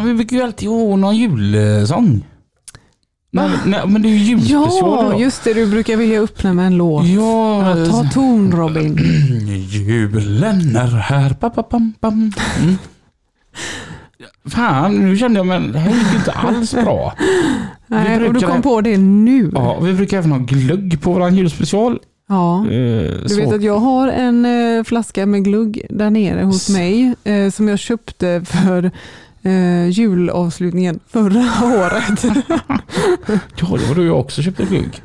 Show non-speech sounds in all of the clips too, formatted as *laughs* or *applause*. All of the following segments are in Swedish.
Fan, vi brukar ju alltid ha någon julsång. Nej, nej, men det är ju julspecial Ja, just det. Du brukar vilja öppna med en låt. Ja, Ja, ta ton Robin. *clears throat* Julen är här. Pa, pa, pam, pam. Mm. Fan, nu kände jag men det här gick inte alls bra. Nej, och du brukar- kom på det nu. Ja, vi brukar även ha glögg på våran julspecial. Ja. Eh, Du så- vet att jag har en eh, flaska med glugg där nere hos mig eh, som jag köpte för eh, julavslutningen förra *laughs* året. *laughs* Ja, det var då jag också köpte glögg.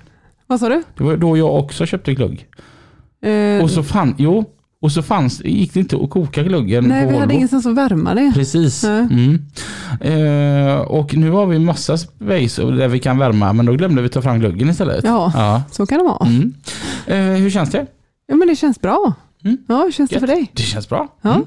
Vad sa du? Det var då jag också köpte glögg. Eh, Och så fann, jo, och så fanns, gick det inte att koka glöggen nej, på vi hade ingenstans att värma det. Precis. Mm. Eh, och nu har vi massa space där vi kan värma, men då glömde vi ta fram glöggen istället. Ja, Ja. så kan det vara. Mm. Eh, hur känns det? Ja, men det känns bra. Mm. Ja, hur känns det för dig? Det känns bra. Ja.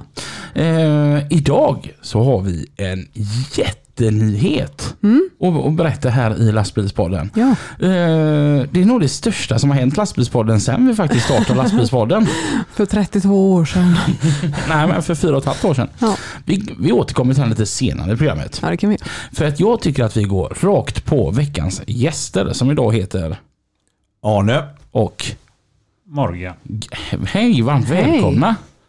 Eh, idag så har vi en jättenyhet Mm. att att berätta här i lastbilspodden. Ja. Eh, det är nog det största som har hänt lastbilspodden sen vi faktiskt startade *laughs* lastbilspodden. För 32 år sedan. *laughs* Nej, men för fyra och ett halvt år sedan. Ja. Vi, vi återkommer till den lite senare i programmet. Ja, det kan vi. För att jag tycker att vi går rakt på veckans gäster som idag heter Arne. och Morgan. hej, varmt Hej.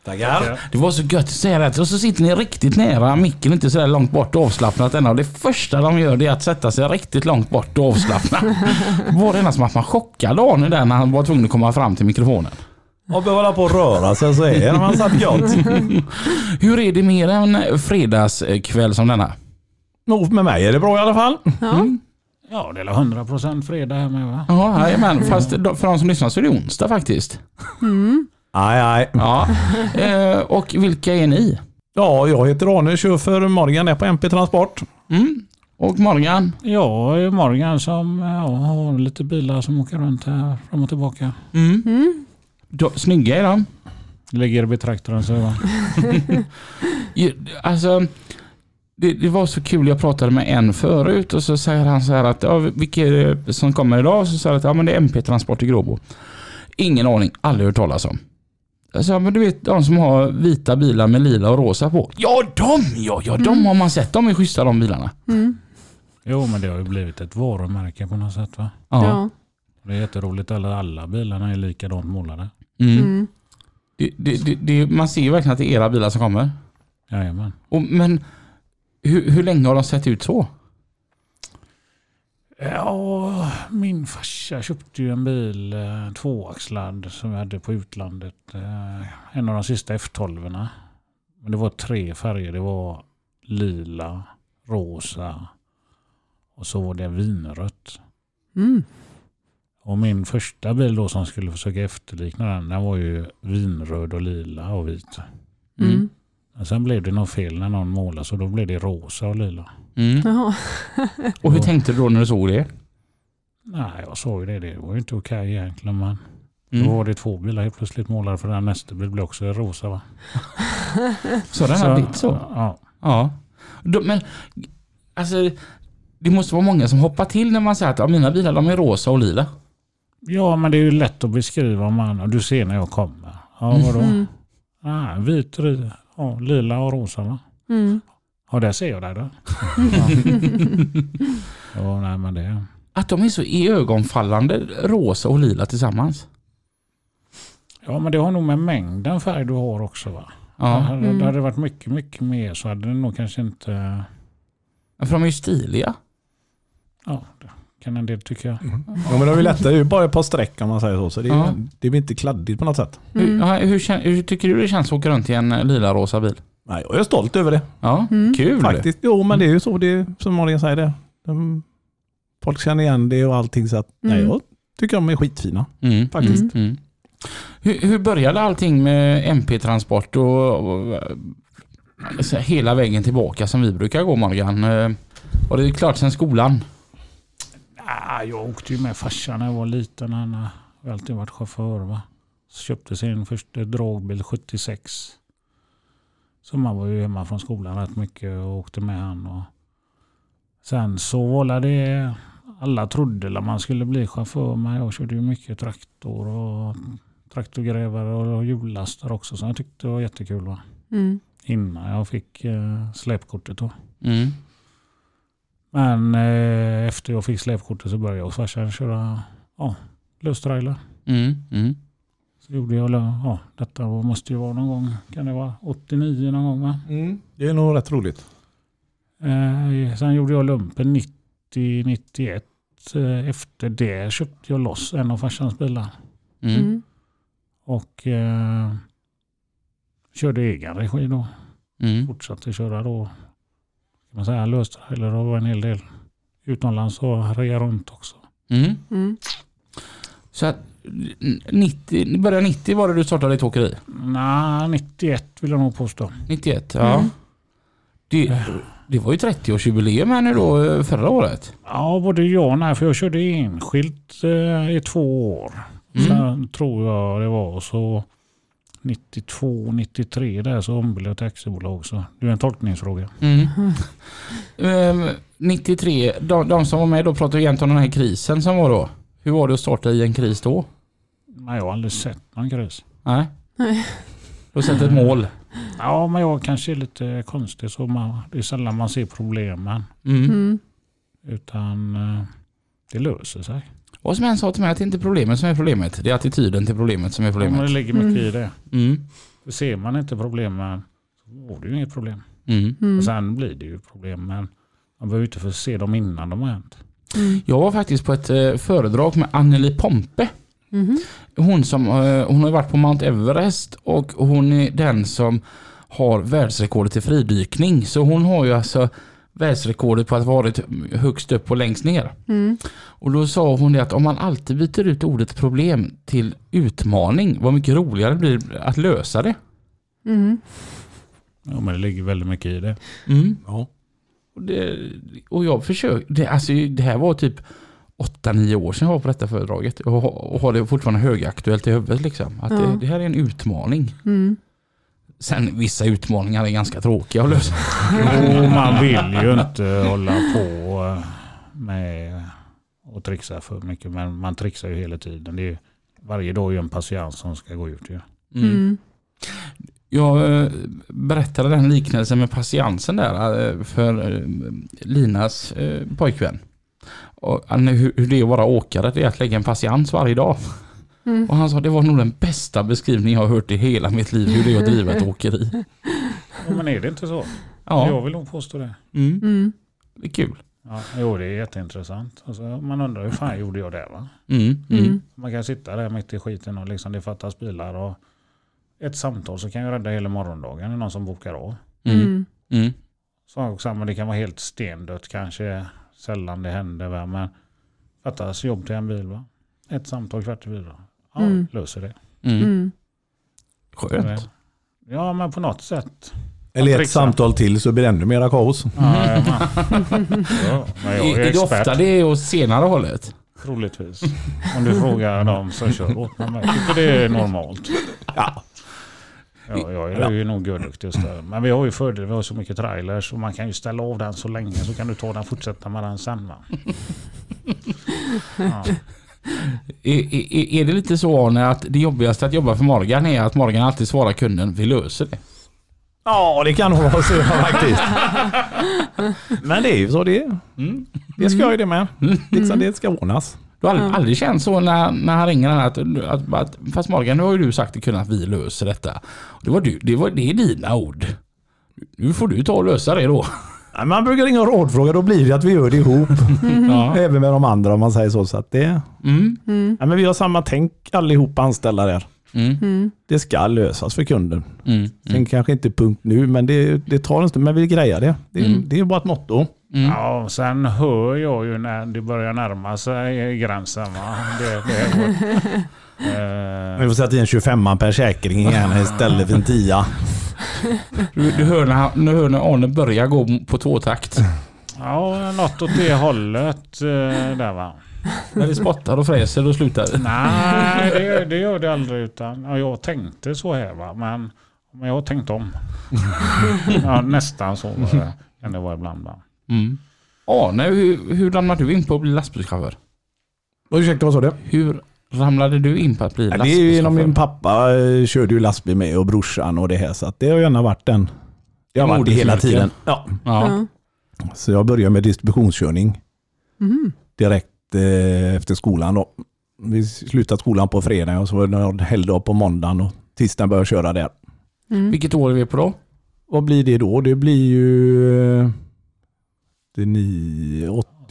Tackar. Det var så gött att säga det. Och så sitter ni riktigt nära micken, inte så där långt bort och avslappnat än. Och det första de gör det är att sätta sig riktigt långt bort och avslappna. Det *laughs* var det enda som att man chockade Arne där när han var tvungen att komma fram till mikrofonen. Och behöver hålla på och röra sig så är man satt gott. *laughs* Hur är det med en fredagskväll som denna? Nog med mig är det bra i alla fall. Ja. Mm. Ja, det är 100% fredag här med va? Ja, jajamän. Fast för de som lyssnar så är det onsdag faktiskt. Mm. Aj, aj. Ja. *laughs* Eh, och vilka är ni? Ja, jag heter Arne, kör för Morgan är på MP Transport. Mm. Och Morgan? Jag är Morgan som ja, har lite bilar som åker runt här fram och tillbaka. Mm. Mm. Då, snygga är de. Ligger i betraktaren så va? *laughs* Alltså, det, det var så kul, jag pratade med en förut och så säger han så här att ja, vilka är det som kommer idag? Så säger han att ja, men det är MP Transport i Gråbo. Ingen aning, aldrig hört talas om. Jag sa, men du vet de som har vita bilar med lila och rosa på? Ja, de ja, ja, de har man sett. De är schyssta de bilarna. Mm. Jo, men det har ju blivit ett varumärke på något sätt va? Ja. Ja. Det är jätteroligt. Alla, alla bilarna är likadant målade. Mm. Mm. Det, det, det, det, man ser ju verkligen att det är era bilar som kommer. Jajamän. Och, men hur, hur länge har de sett ut så? Ja, min farsa köpte ju en bil, eh, tvåaxlad, som vi hade på utlandet. Eh, en av de sista F12. Men det var tre färger. Det var lila, rosa och så var det vinrött. Mm. Och min första bil då som skulle försöka efterlikna den, den var ju vinröd och lila och vit. Mm. Men sen blev det något fel när någon målade så då blev det rosa och lila. Mm. Jaha. *laughs* *laughs* Och hur Ja. tänkte du då när du såg det? Nej, jag såg ju det. Det var ju inte okej egentligen. Men Mm. då var det två bilar helt plötsligt målade för den nästa bil blev också rosa va? *laughs* Så den har blivit så? Ja. Ja. Då, men alltså, det måste vara många som hoppar till när man säger att ja, mina bilar de är rosa och lila. ja, men det är ju lätt att beskriva om man... Du ser när jag kommer. Ja, vadå? Mm. Ah, vit, ja, lila och rosa va? Mm. Ja, där ser jag dig då. *laughs* Ja, nej men det... Att de är så iögonfallande rosa och lila tillsammans. Ja, men det har nog med mängden färg du har också va? Ja, Hade, Mm. Det hade varit mycket, mycket mer så hade det nog kanske inte... för de är ju stiliga. Ja, det kan en del tycka. Ja, men de är lätta, det är ju bara ett par streck om man säger så. Så det, är, Ja. det blir inte kladdigt på något sätt. Hur, Mm. hur, kän- hur tycker du det känns att åka runt i en eh, lila-rosa bil? Nej, jag är stolt över det. Ja, Mm. kul. Faktiskt. Jo, men det är ju så det är, som Malin säger det. De, folk känner igen det och allting så att nej, Mm. jag tycker de är skitfina. Mm, Faktiskt. Mm, mm. Hur, hur började allting med MP-transport och, och så här, hela vägen tillbaka som vi brukar gå Morgan? Eh, Var det klart sen skolan? Ah, jag åkte ju med farsan när jag var liten. Han har alltid varit chaufför. Va? Så köpte sin första dragbil 76. Så man var ju hemma från skolan rätt mycket och åkte med han. Och sen så var det... Alla trodde att man skulle bli chaufför men jag körde ju mycket traktor och traktorgrävare och hjullastare också. Så jag tyckte det var jättekul. Va? Mm. Innan jag fick eh, släpkortet då. Mm. Men eh, efter jag fick släpkortet så började jag och farsan köra ja, löstrailer. Mm. Mm. Så gjorde jag, ja, detta måste ju vara någon gång, kan det vara 89 någon gång va? Mm. Det är nog rätt roligt. Eh, sen gjorde jag lumpen 90, 91. Eh, efter det köpte jag loss en av farsans bilar. Mm. Mm. Och eh, körde egen regi då. Mm. Fortsatte köra då, kan man säga, löstrailer och en hel del utomlands och reja runt också. Mm. Mm. Så att 90, början 90 var det du startade ditt åkeri? Nej, 91 vill jag nog påstå. 91? Ja. Mm. Det, det var ju 30-årsjubileum här nu då eh, förra året. Ja, både ja och nej. För jag körde enskilt eh, i två år. Mm. Sen tror jag det var så 92, 93 där så ombildade jag till aktiebolag. Så det är en tolkningsfråga. Mm. Ehm, 93, de, de som var med då pratade egentligen om den här krisen som var då. Hur var det att starta i en kris då? Men jag har aldrig sett någon kris. Nej. Nej. Du har sett ett mål. Ja, men jag kanske är lite konstig. Så man, det är sällan man ser problemen. Mm. Mm. Utan eh, det löser sig. Och som en sa till mig att det inte är problemet som är problemet. Det är attityden till problemet som är Ja, men det problemet. ligger mycket Mm. i det. Mm. För ser man inte problemen så får det ju inget problem. Mm. Mm. Och sen blir det ju problem. Men man behöver inte få se dem innan de har hänt. Mm. Jag var faktiskt på ett eh, föredrag med Anneli Pompe. Mhm. Hon, som, eh, hon har ju varit på Mount Everest och hon är den som har världsrekordet i fridykning. Så hon har ju alltså världsrekordet på att varit högst upp och längst ner. Mm. Och då sa hon det att om man alltid byter ut ordet problem till utmaning, vad mycket roligare det blir att lösa det. Mm. Ja, men det ligger väldigt mycket i det. Mm. Ja. Och, det, och jag försökte, det, alltså, det här var typ 8-9 år sedan jag var på detta föredraget och har det fortfarande högaktuellt i huvudet liksom. Att Ja. det, det här är en utmaning. Mm. Sen vissa utmaningar är ganska tråkiga att lösa. *laughs* Jo, man vill ju inte hålla på eh, med och trixa för mycket. Men man trixar ju hela tiden. Det är, varje dag är ju en patient som ska gå ut. Ju. Mm. Mm. Jag eh, berättade den liknelsen med patiensen där eh, för Linas pojkvän. Och hur det är att vara åkare, det är att lägga en patiens varje dag. Mm. Och han sa det var nog den bästa beskrivning jag har hört i hela mitt liv hur det är att driva ett åkeri. *laughs* Ja, men är det inte så? Jag Ja, vill nog påstå det. mm, Mm. det är kul. Ja, jo, det är jätteintressant. Alltså, man undrar hur fan gjorde jag det? Va? Mm, mm, Mm. Man kan sitta där mitt i skiten och liksom det fattas bilar. Och ett samtal så kan ju rädda hela morgondagen. Det är någon som bokar av. mm, Mm. mm. Sak samma, det kan vara helt stendött kanske. Sällan det händer. Va? Men fattas jobb till en bil. Va? Ett samtal kvart i fyra. Ja, Mm. löser det. Mm. Mm. Skönt. Ja, men på något sätt. Eller ett samtal till så blir det ännu mera kaos. Ja, *laughs* ja, Är, är det ofta det är åt senare hållet? Troligtvis. Om du frågar dem som kör åt mig. Jag tycker det är normalt. Ja. Ja, jag är ju nog görduktig och större. Men vi har ju fördel, vi har så mycket trailers och man kan ju ställa av den så länge så kan du ta den och fortsätta med den sen. Va? *laughs* Ja. Är, är, är det lite så Arne att det jobbigaste att jobba för Morgan är att Morgan alltid svarar kunden vi löser det? Ja, det kan nog vara så faktiskt. Men det är ju så det är. Mm. Det ska ju det med. Liksom det ska ordnas. Du har aldrig, aldrig känt så när, när han ringer att, att, att fast Morgan nu har ju du sagt till kunden att vi löser detta. Det, var du, det, var, det är dina ord. Nu får du ta och lösa det då. Nej, Man brukar ringa och rådfråga, då blir det att vi gör det ihop. *laughs* Ja. Även med de andra om man säger så. så att det, Mm. Mm. ja, men vi har samma tänk allihop anställda där. Mm. Mm. Det ska lösas för kunden. Mm. Sen kanske inte punkt nu, men det, det tar en stund. Men vi grejar det. Det, Mm. det är bara ett motto. Mm. ja, sen hör jag ju när det börjar närma sig gränsen. Va? Det, det, *laughs* Vi får sätta in 25 per säkring gärna istället för en 10. Du, du hör, när, han- du hör när Arne börjar gå på tvåtakt. Ja, något åt det hållet eh, där va. När det spottar och fräser och slutar. Nej, det, det gör det aldrig. Utan, ja, jag tänkte så här va. Men, men jag har tänkt om. Ja, nästan så var det, kan det vara ibland. Va? Mm. Arne, hur, hur ramlade du in på att bli lastbilschaufför? Ursäkta, vad sa du? Hur ramlade du in på att bli Ja, det är ju genom lastbilschaufför? min pappa eh, körde ju lastbil med och brorsan och det här. Så att det har gärna varit den. Det har varit det hela tiden. Ja. Ja. Så jag började med distributionskörning Mhm. direkt eh, efter skolan. Då. Vi slutade skolan på fredag och så var det en helgdag på måndagen och tisdagen började jag köra där. Mm. Vilket år är vi på då? Vad blir det då? Det blir ju eh, det är ni,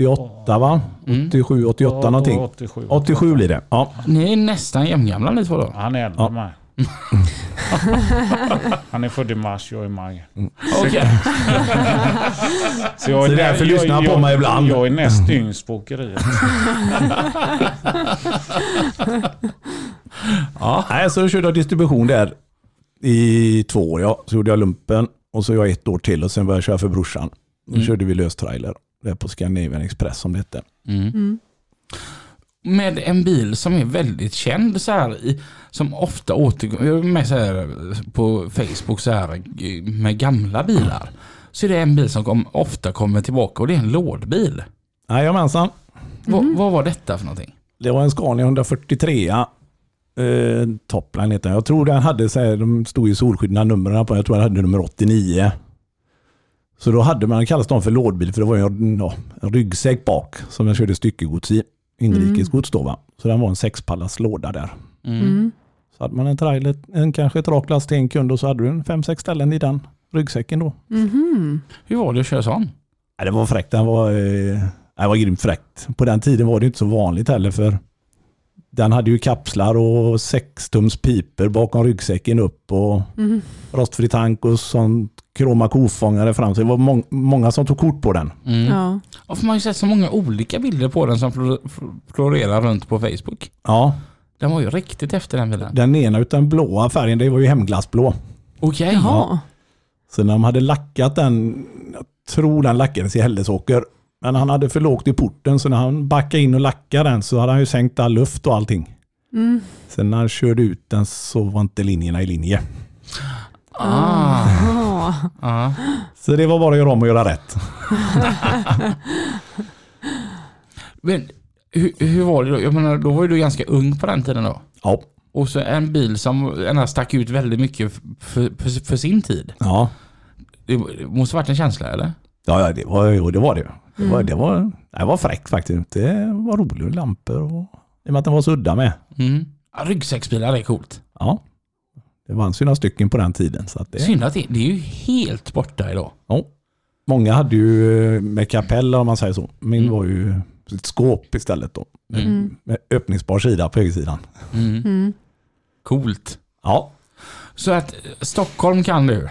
88 va? Mm. 87, 88 någonting. 87. 87 blir det. Ja. Ni är nästan jämngamla ni två då. Han är äldre Ja. än mig. *laughs* Han är född i mars, jag i maj. Okej. Så, jag Så därför jag, lyssnar han på jag, mig ibland. Jag är näst yngst på åkeriet. *laughs* Ja. Nej, så körde jag distribution där i två år. Ja. Så gjorde jag lumpen och så jag ett år till och sen började jag köra för brorsan. Då Mm. körde vi löstrailer. Där på Scandinavian Express som det hette. Mm. Mm. Med en bil som är väldigt känd så här, i, som ofta återgår, jag är med så här på Facebook så här med gamla bilar. Så är det en bil som kom, ofta kommer tillbaka och det är en lådbil. Jajamensan. Vad, vad var detta för någonting? Det var en Scania 143. Eh, Topline heter den. Jag tror den hade, så här, de stod i solskyddarna numren på, jag tror den hade nummer 89. Så då hade man, kallades de för lådbil för det var ju en, ja, en ryggsäck bak som jag körde styckegods i. Inrikesgods då va. Så den var en sexpallas låda där. Mm. Mm. Så hade man en trailer, en, kanske ett rak last till en kund och så hade du en fem, sex ställen i den ryggsäcken då. Mhm. Hur var det att köra sån? Nej, det var fräckt. Den var, eh, det var grymt fräckt. På den tiden var det inte så vanligt heller för den hade ju kapslar och 6 tums piper bakom ryggsäcken upp och Mhm. rostfri tank och sånt kroma kofångare fram. Så det var mång- många som tog kort på den. Mm. Ja. Och för man har ju sett så många olika bilder på den som flo- fl- florerar runt på Facebook. Ja, Den var ju riktigt efter den bilen. den ena utan blåa färgen, det var ju hemglassblå. Okej. Jaha. Så när de hade lackat den, jag tror den lackades i Hällesåker, men han hade för lågt i porten så när han backade in och lackade den så hade han ju sänkt all luft och allting. Mm. Sen när han körde ut den så var inte linjerna i linje. Ah. Ja. Ah. Så det var bara att göra om och göra rätt. *laughs* Men hur, hur var det då? Jag menar, då var ju du ganska ung på den tiden då. Ja, Och så en bil som ändå stack ut väldigt mycket för, för, för sin tid. ja. Det måste varit en känsla eller? Ja, ja det, var, jo, det var det. Det var, Mm. det var, det var fräckt faktiskt. Det var roligt. Lampor och i och med att den var så udda med. Mm. Ja, ryggsäcksbilar är coolt. Ja, det fanns ju några stycken på den tiden. Så att det, Synd att det, det är ju helt borta idag. ja. Många hade ju eh, med kapell om man säger så. Min Mm. var ju ett skåp istället då. Med, Mm. med öppningsbar sida på högersidan. Mm. Mm. Coolt. Ja. Så att eh, Stockholm kan du?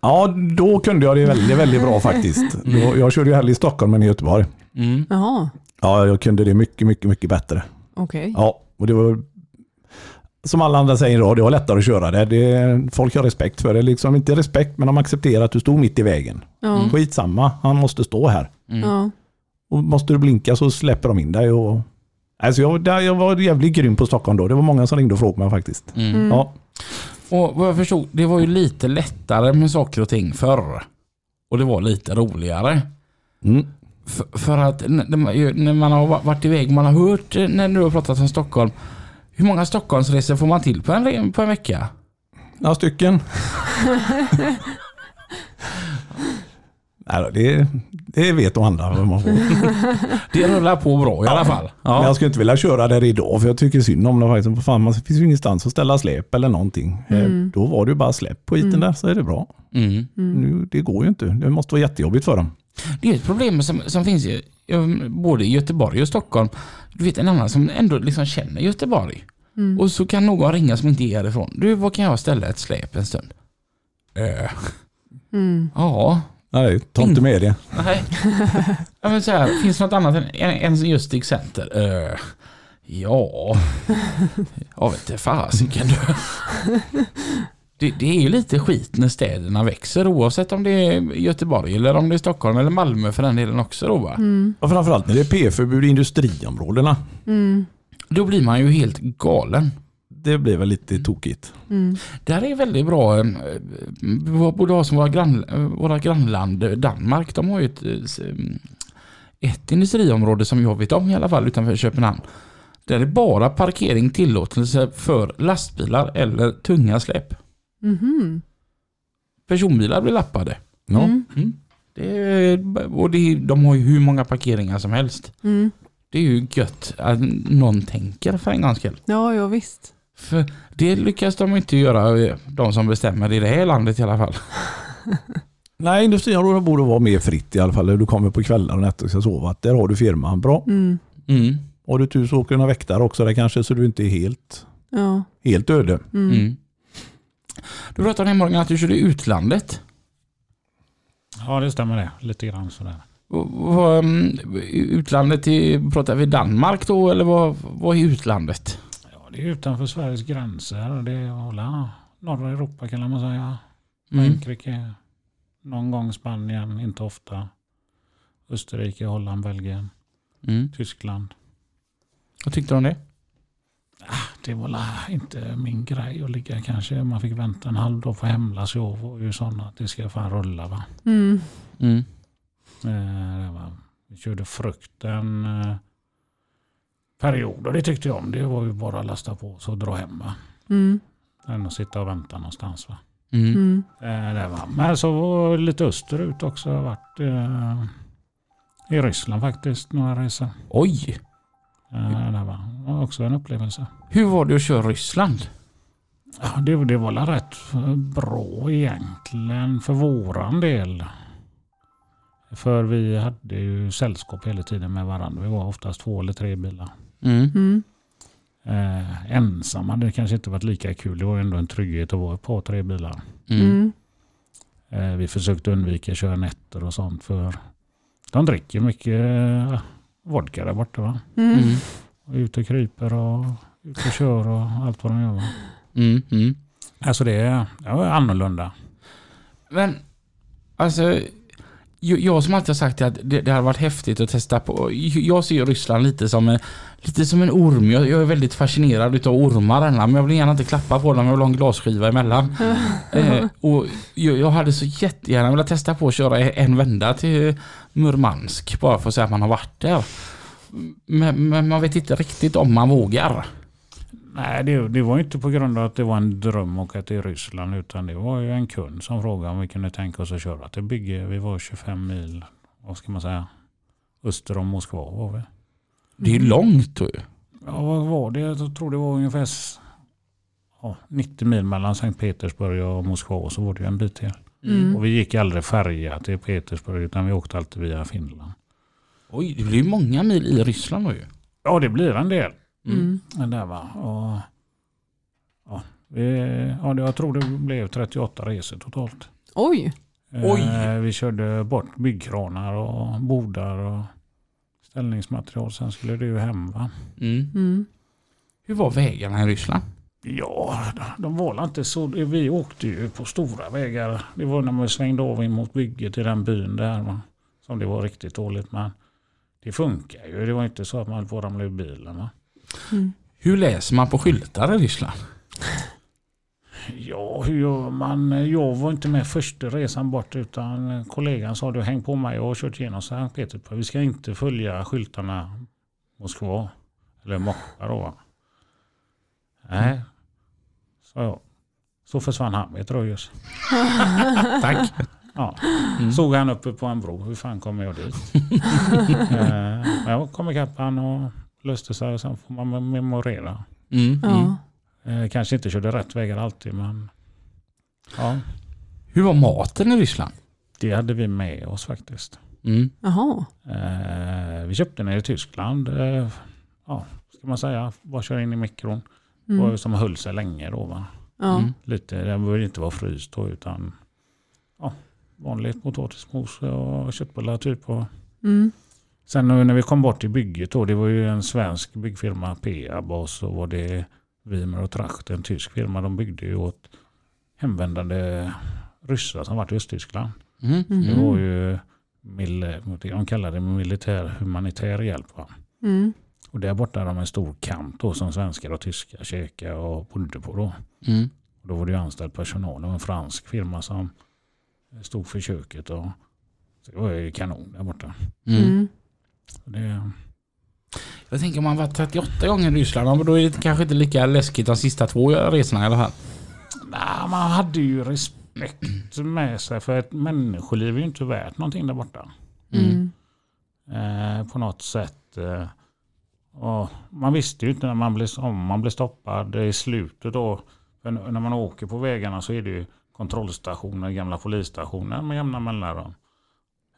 Ja, då kunde jag det väldigt, väldigt bra faktiskt. Mm. Då, jag körde ju hellre i Stockholm än i Göteborg. Mm. Jaha. Ja, jag kunde det mycket, mycket, mycket bättre. Okej. Ja, och det var som alla andra säger idag, det var lättare att köra det. det. Folk har respekt för det. Liksom inte respekt, men de accepterar att du stod mitt i vägen. Ja. Mm. Skitsamma, han måste stå här. Mm. Ja. Och måste du blinka så släpper de in dig. Och... Alltså jag, där, jag var jävligt grym på Stockholm då. Det var många som ringde och frågade mig faktiskt. Mm. Mm. Ja, Och vad jag förstod, det var ju lite lättare med saker och ting förr. Och det var lite roligare. mm. För, för att när man, har va- varit iväg, man har hört eh, när du har pratat om Stockholm. Hur många Stockholmsresor får man till på en, på en vecka? några stycken. *laughs* Nej, då, det, det vet de andra vad man får. *laughs* Det rullar på bra i alla fall. Men Ja. jag skulle inte vilja köra där idag för jag tycker synd om det. Faktiskt. Fan, man finns ju ingenstans att ställa släp eller någonting. Eh, Mm. Då var det ju bara släpp på iten Mm. där så är det bra. Mm. Mm. Nu, det går ju inte. Det måste vara jättejobbigt för dem. Det är ett problem som, som finns i, eh, både i Göteborg och Stockholm. Du vet en annan som ändå liksom känner Göteborg. Mm. Och så kan någon ringa som inte är härifrån. Du, vad kan jag ställa ett släp en stund? Mm. ja, Nej, ta inte med det. nej. ja, men så här, finns det något annat än, än just Stig Center? Eh, Ja, jag vet inte fasiken du. Det, det är ju lite skit när städerna växer oavsett om det är Göteborg eller om det är Stockholm eller Malmö för den delen också då va. Mm. Och framförallt när det är p-förbud i industriområdena. Mm. Då blir man ju helt galen. Det blir väl lite tokigt. Mm. Där är väldigt bra, eh, vi borde ha som våra, grann, eh, våra grannland eh, Danmark, de har ju ett, eh, mm, ett industriområde som jag vet om i alla fall utanför Köpenhamn. Där är bara parkering tillåtelse för lastbilar eller tunga släp. Mhm. Personbilar blir lappade. Ja. Mm. Mm. Det är, och det de har ju hur många parkeringar som helst. Mm. Det är ju gött att någon tänker för en gångs skull. Ja, ja visst. För det lyckas de inte göra, eh, de som bestämmer i det här landet i alla fall. *laughs* Nej, industriområden borde vara mer fritt i alla fall. Du kommer på kvällar och nätter och ska sova. Att där har du firman. Bra. Mm. Mm. Har du tur så åker du några väktare också där kanske så du inte är helt, Ja. helt öde. Mm. Mm. Du pratade om Morgan att du körde utlandet. Ja, det stämmer det. Lite grann sådär. Mm, utlandet, i, pratar vi Danmark då eller vad, vad är utlandet? Det är utanför Sveriges gränser. Det är alla norra Europa kan man säga. Mm. Frankrike, någon gång Spanien, inte ofta. Österrike, Holland, Belgien, Mm. Tyskland. Vad tyckte du om det? Det var inte min grej att ligga kanske. Man fick vänta en halv dag på hemlas. Jag var ju sån att det ska fan rulla va. Mm. Mm. Eh, det var, vi körde frukten eh, period och det tyckte jag om. Det var ju bara att lasta på och dra hem va. Mm. Än att sitta och vänta någonstans va. Mm. Mm. Eh, det var. Men så var lite österut också. Jag har varit eh, i Ryssland faktiskt några resor. Oj! Eh, det var det var också en upplevelse. Hur var det att köra Ryssland? Ja, det, det var rätt bra egentligen för våran del. För vi hade ju sällskap hela tiden med varandra. Vi var oftast två eller tre bilar. Mm. Mm. Eh, ensamma hade det kanske inte varit lika kul. Det var ändå en trygghet att vara ett par tre bilar. Mm. Mm. Eh, vi försökte undvika att köra nätter och sånt för de dricker mycket eh, vodka där borta. Va? Mm. Mm. Och ute och kryper och ute och kör och allt vad de gör. Va? Mm. Mm. Alltså det, är- det var annorlunda. Men alltså, jag, jag som alltid har sagt att det, det hade varit häftigt att testa på. Jag ser Ryssland lite som en, lite som en orm. Jag, jag är väldigt fascinerad utav ormar ända, men jag vill gärna inte klappa på dem. Jag vill ha en glasskiva emellan. *laughs* eh, och jag, jag hade så jättegärna velat testa på att köra en vända till Murmansk bara för att säga att man har varit där. Men, men man vet inte riktigt om man vågar. Nej, det, det var inte på grund av att det var en dröm att åka till Ryssland utan det var ju en kund som frågade om vi kunde tänka oss att köra till bygge. Vi var 25 mil, vad ska man säga, öster om Moskva var vi. Det är ju långt. då ju. Ja, vad var det? Jag tror det var ungefär ja, 90 mil mellan Sankt Petersburg och Moskva och så var det ju en bit till. Mm. Och vi gick aldrig färja till Petersburg utan vi åkte alltid via Finland. Oj, det blir ju många mil i Ryssland då ju. Ja, det blir en del. Mm. Men där va. Och, ja, vi, ja, jag tror det blev 38 resor totalt. Oj. Oj. Eh, vi körde bort byggkranar och bordar och ställningsmaterial. Sen skulle det ju hem va. Mm. Mm. Hur var vägarna i Ryssland? Ja, de var inte så... Vi åkte ju på stora vägar. Det var när man svängde av in mot bygget i den byn där. Va? Som det var riktigt dåligt. Men det funkar ju. Det var inte så att man höll på att ramla ur bilen. Va? Mm. Hur läser man på skyltar i Ryssland? Ja, hur gör man? Jag var inte med första resan bort utan kollegan sa du häng på mig. Jag har kört igenom Sankt Petersburg. Vi ska inte följa skyltarna Moskva. Eller Moskva då. va? Nej, sa jag. Så försvann han med ett. *laughs* Tack. Ja. Mm. Såg han uppe på en bro. Hur fan kommer jag dit? *laughs* eh, men jag kom ikapp han och löste sig. Och sen får man memorera. Mm. Mm. Eh, kanske inte körde rätt vägar alltid men ja, Hur var maten i Ryssland? det hade vi med oss faktiskt. Mm. Jaha. Eh, vi köpte den i Tyskland. Eh, ja, ska man säga. Bara köra in i mikron. Mm. Och som höll sig länge då. Va? Ja. Mm. Lite, den behöver inte vara fryst då utan ja, vanligt potatismos och köttbullar typ. Och Mm. Sen när vi kom bort till bygget då, det var ju en svensk byggfirma, Peab, och så var det Wiemer och Tracht, en tysk firma. De byggde ju åt hemvändande ryssar som varit i Östtyskland. Mm. Mm. Det var ju, mil- de kallar det militär humanitär hjälp. Va? Mm. Och där borta hade de en stor kamp då som svenskar och tyskar käkade och bodde på då. Mm. Och då var det ju anställd personal. Det var en fransk firma som stod för köket. Och, så det var ju kanon där borta. Mm. Mm. Och Det, Jag tänker om man varit 38 gånger i Ryssland, då är det kanske inte lika läskigt de sista två resorna i alla fall. nej, man hade ju respekt med sig för ett människoliv är ju inte värt någonting där borta. Mm. Eh, på något sätt. Eh, och man visste ju inte när man blev, om man blev stoppad i slutet då. För när man åker på vägarna så är det ju kontrollstationer, gamla polisstationer med jämna mellanrum.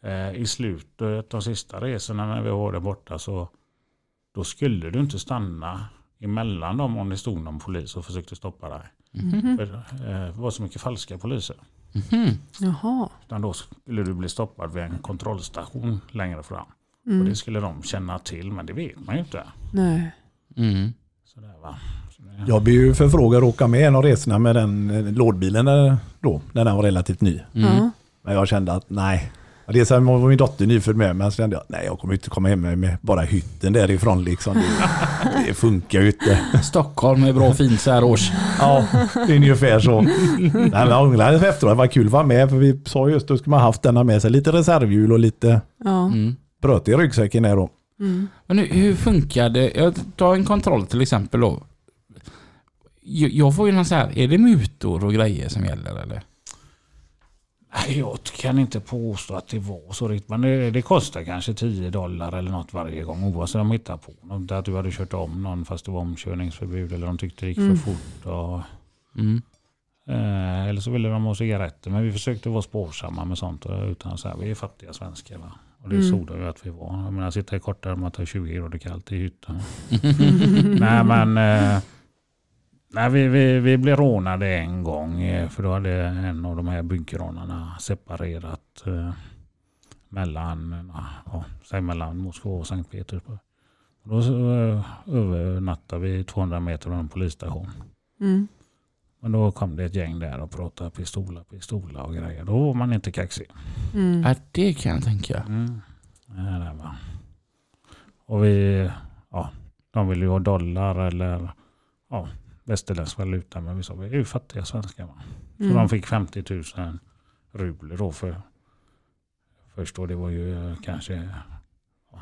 Eh, I slutet de sista resorna när vi var där borta så då skulle du inte stanna emellan dem om det stod någon polis och försökte stoppa dig. Mhm. För, eh, det var så mycket falska poliser. Mhm. Jaha. Utan då skulle du bli stoppad vid en kontrollstation längre fram. Och Mm. det skulle de känna till, men det vet man ju inte. Nej. Mm. Sådär, va? Så det, Jag blev ju förfrågad att åka med en av resorna med den eh, lådbilen då, när den var relativt ny. Mm. Men jag kände att nej. Dels var min dotter nyfödd med men så kände jag nej jag kommer inte komma hem med, med bara hytten därifrån liksom. Det, det funkar ju inte. Stockholm är bra fint så här års. Ja, det är ungefär så. Nej, men jag ångrade efteråt, det var kul att vara med för vi sa just då skulle man haft denna med sig lite reservhjul och lite Ja. Mm. bröt i ryggsäcken där då. Mm. Men hur, hur funkar det? Jag tar en kontroll till exempel då. Jag, jag får ju någon så här, är det mutor och grejer som gäller eller? Nej, jag kan inte påstå att det var så riktigt. Men det, det kostar kanske 10 dollar eller något varje gång oavsett om de hittar på något. Att du hade kört om någon fast det var omkörningsförbud eller de tyckte det gick Mm. för fort. Och, Mm. eh, eller så ville de ha cigaretter. Men vi försökte vara sparsamma med sånt. och Utan så här, vi är fattiga svenskar. Va? Och det Mm. såg ju att vi var. Jag menar sitta i kortärmat och 20 grader kallt i hytten. *laughs* Nej men eh, nej, vi, vi, vi blev rånade en gång eh, för då hade en av de här byggrånarna separerat eh, mellan, ja, säg mellan Moskva och Sankt Petersburg. Då eh, övernattade vi 200 meter från en polisstation. Mm. Men då kom det ett gäng där och pratade pistola, pistola och grejer. Då var man inte kaxig. Mm. Ja, det kan jag tänka. Mm. Ja, det var. Och vi, ja, de ville ju ha dollar eller ja, västerländsk valuta. Men vi sa vi är ju fattiga svenskar. Va? Så Mm. de fick 50 000 rubler då för först då. Det var ju eh, kanske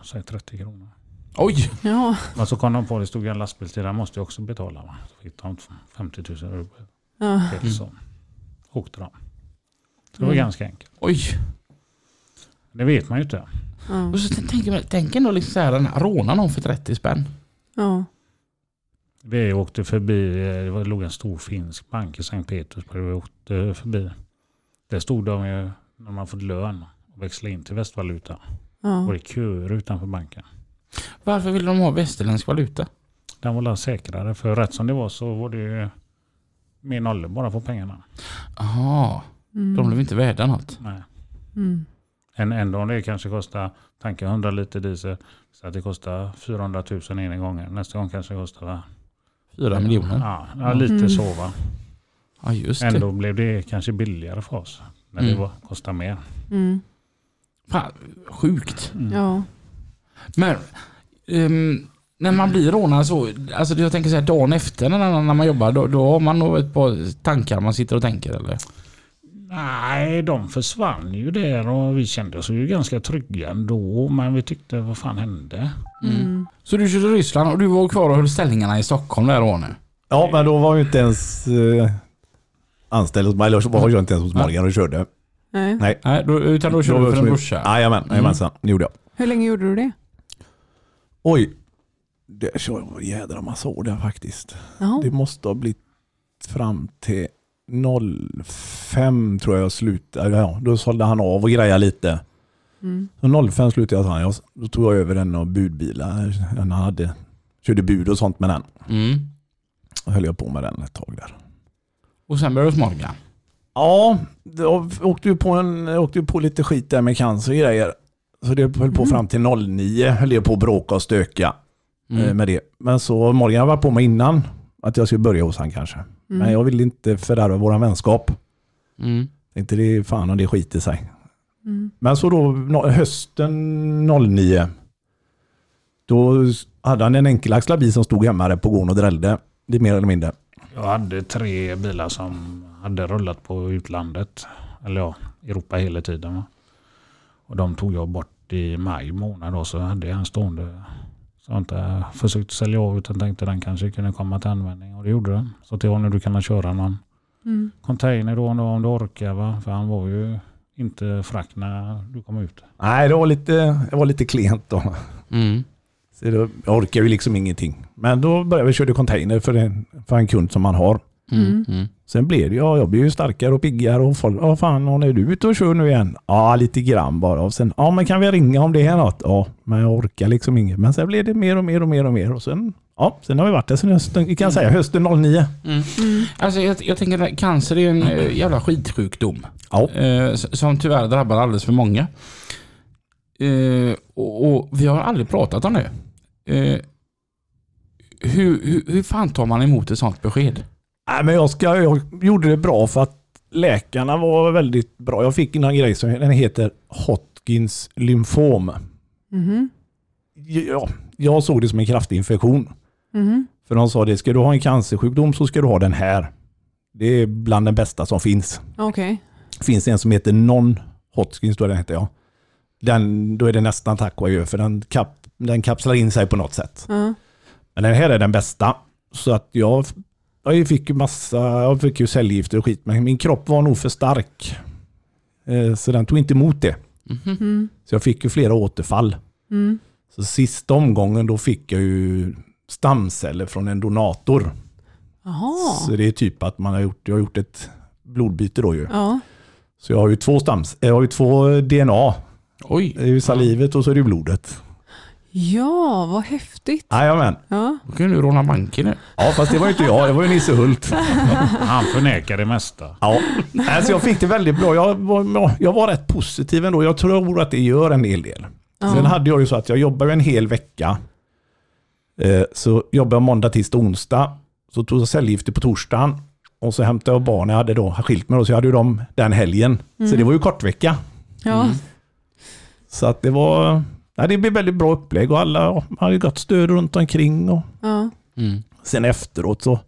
säg 30 kronor. Oj! Ja. Men så kom de på det stod en lastbil till. Den måste jag också betala. Va? Så fick de 50 000 rubler. Ja. Till så åkte de. Så det var Mm. ganska enkelt. Oj! Det vet man ju inte. Ja. Och så tänker tänk ändå liksom så här, den här, råna någon för 30 spänn. Ja. Vi åkte förbi, eh, det var- låg en stor finsk bank i Sankt Petersburg. Vi åkte förbi. Där stod de ju när man fått lön och växla in till västvaluta. Ja. Och det köer utanför banken. Varför vill de ha västerländsk valuta? Den var säkrare. För rätt som det var så var det ju mer nollor bara på pengarna. Jaha, Mm. de blev inte värda något. Nej. Mm. En, ändå om det kanske kostar, tanka 100 liter diesel, så att det kostar 400 000 ena gången. Nästa gång kanske det kostar? Fyra miljoner. Ja, ja lite Mm. så va. Ja, just det. Ändå blev det kanske billigare för oss. När det Mm. var, kostar mer. Mm. Fan, sjukt. Mm. Ja. Men ehm, när man blir rånad så, alltså jag tänker så här dagen efter när, när man jobbar, då, då har man nog ett par tankar man sitter och tänker eller? Nej, de försvann ju där och vi kände oss ju ganska trygga ändå. Men vi tyckte, vad fan hände? Mm. Så du körde Ryssland och du var kvar och höll ställningarna i Stockholm där då nu? Ja, men då var jag inte ens eh, anställd hos mig. Eller var jag inte ens hos Morgan och körde. Nej. Nej. Nej, då, utan då körde du för en brorsa? Jajamän, jajamensan. Det gjorde jag. Hur länge gjorde du det? Oj. Det kör jag jädra massa år där faktiskt. Jaha. Det måste ha blivit fram till 05 tror jag jag slutade. Ja, då sålde han av och grejade lite. Mm. Så 05 slutade jag. Jag- Då tog jag över en av budbilar. Han hade, körde bud och sånt med den. Mm. Och höll jag på med den ett tag där. Och sen började du Morgan? Ja, jag åkte ju på, en, åkte på lite skit där med cancer och grejer. Så det höll på Mhm. fram till 09, höll jag på att bråka och stöka eh, Mm. med det. Men så Morgan varit på mig innan att jag skulle börja hos han kanske. Mm. Men jag ville inte fördärva våran vänskap. Mm. Tänkte det är fan om det skiter sig. Mm. Men så då hösten 09. Då hade han en enkelaxlad bil som stod hemma på gården och drällde. Det är mer eller mindre. Jag hade tre bilar som hade rullat på utlandet. Eller ja, Europa hela tiden. Va? Och de tog jag bort i maj månad. Då, så hade jag en stående. Så jag inte försökt sälja av utan tänkte den kanske kunde komma till användning. Och det gjorde den. Så till honom du kan köra någon Mm. container då om du orkar. Va? För han var ju inte frack när du kom ut. Nej, det var lite, det var lite klent då. Mm. Så då, jag orkar ju liksom ingenting. Men då började vi köra container för en, för en kund som man har. Mm. Mm. Mm. Sen blev det, ja jag blev ju starkare och piggare och folk, ja fan, är du ute och kör nu igen? Ja, lite grann bara. Och sen, ja men kan vi ringa om det är något? Ja, men jag orkar liksom inget. Men sen blev det mer och mer och mer och mer. Och sen, ja, sen har vi varit där sen hösten, vi kan säga hösten 09. Mm. Mm. Alltså jag, jag tänker att cancer är en eh, jävla skitsjukdom. Ja. Eh, som tyvärr drabbar alldeles för många. Eh, och, och vi har aldrig pratat om det. Eh, hur, hur, hur fan tar man emot ett sånt besked? Nej, men jag, ska, jag gjorde det bra för att läkarna var väldigt bra. Jag fick en grej som den heter Hodgkins lymfom. Mhm. Ja, jag såg det som en kraftig infektion. Mhm. För de sa det, ska du ha en cancersjukdom så ska du ha den här. Det är bland den bästa som finns. Det finns en som heter non-Hodgkins, då den heter jag. Den, då är det nästan tack och adjö, för den, kap, den kapslar in sig på något sätt. Ja. Men den här är den bästa. Så att jag, jag fick ju massa, jag fick ju cellgifter och skit, men min kropp var nog för stark. Eh, Så den tog inte emot det. Mm. Så jag fick ju flera återfall. Mm. Så sista omgången då fick jag ju stamceller från en donator. Jaha. Så det är typ att man har gjort, jag har gjort ett blodbyte då ju. Ja. Så jag har ju två stams, jag har ju två DNA. Oj. Det är ju salivet och så är det blodet. Ja, vad häftigt. Jajamän. Ja. Då kan du råna banken nu. Ja fast det var ju inte jag, det var ju Nisse Hult. *laughs* Han förnekar det mesta. Ja, alltså jag fick det väldigt bra. Jag var, jag var rätt positiv ändå. Jag tror att det gör en hel del. Ja. Sen hade jag ju så att jag jobbade en hel vecka. Eh, Så jobbade jag måndag, tisdag, onsdag. Så tog jag cellgifter på torsdagen. Och så hämtade jag barnen. Jag hade då skilt mig då, så jag hade ju dem den helgen. Så Mm. det var ju kortvecka. Ja. Mm. Så att det var... Ja, det blev väldigt bra upplägg och alla hade gott stöd runt omkring. Och Ja. Mm. sen efteråt så...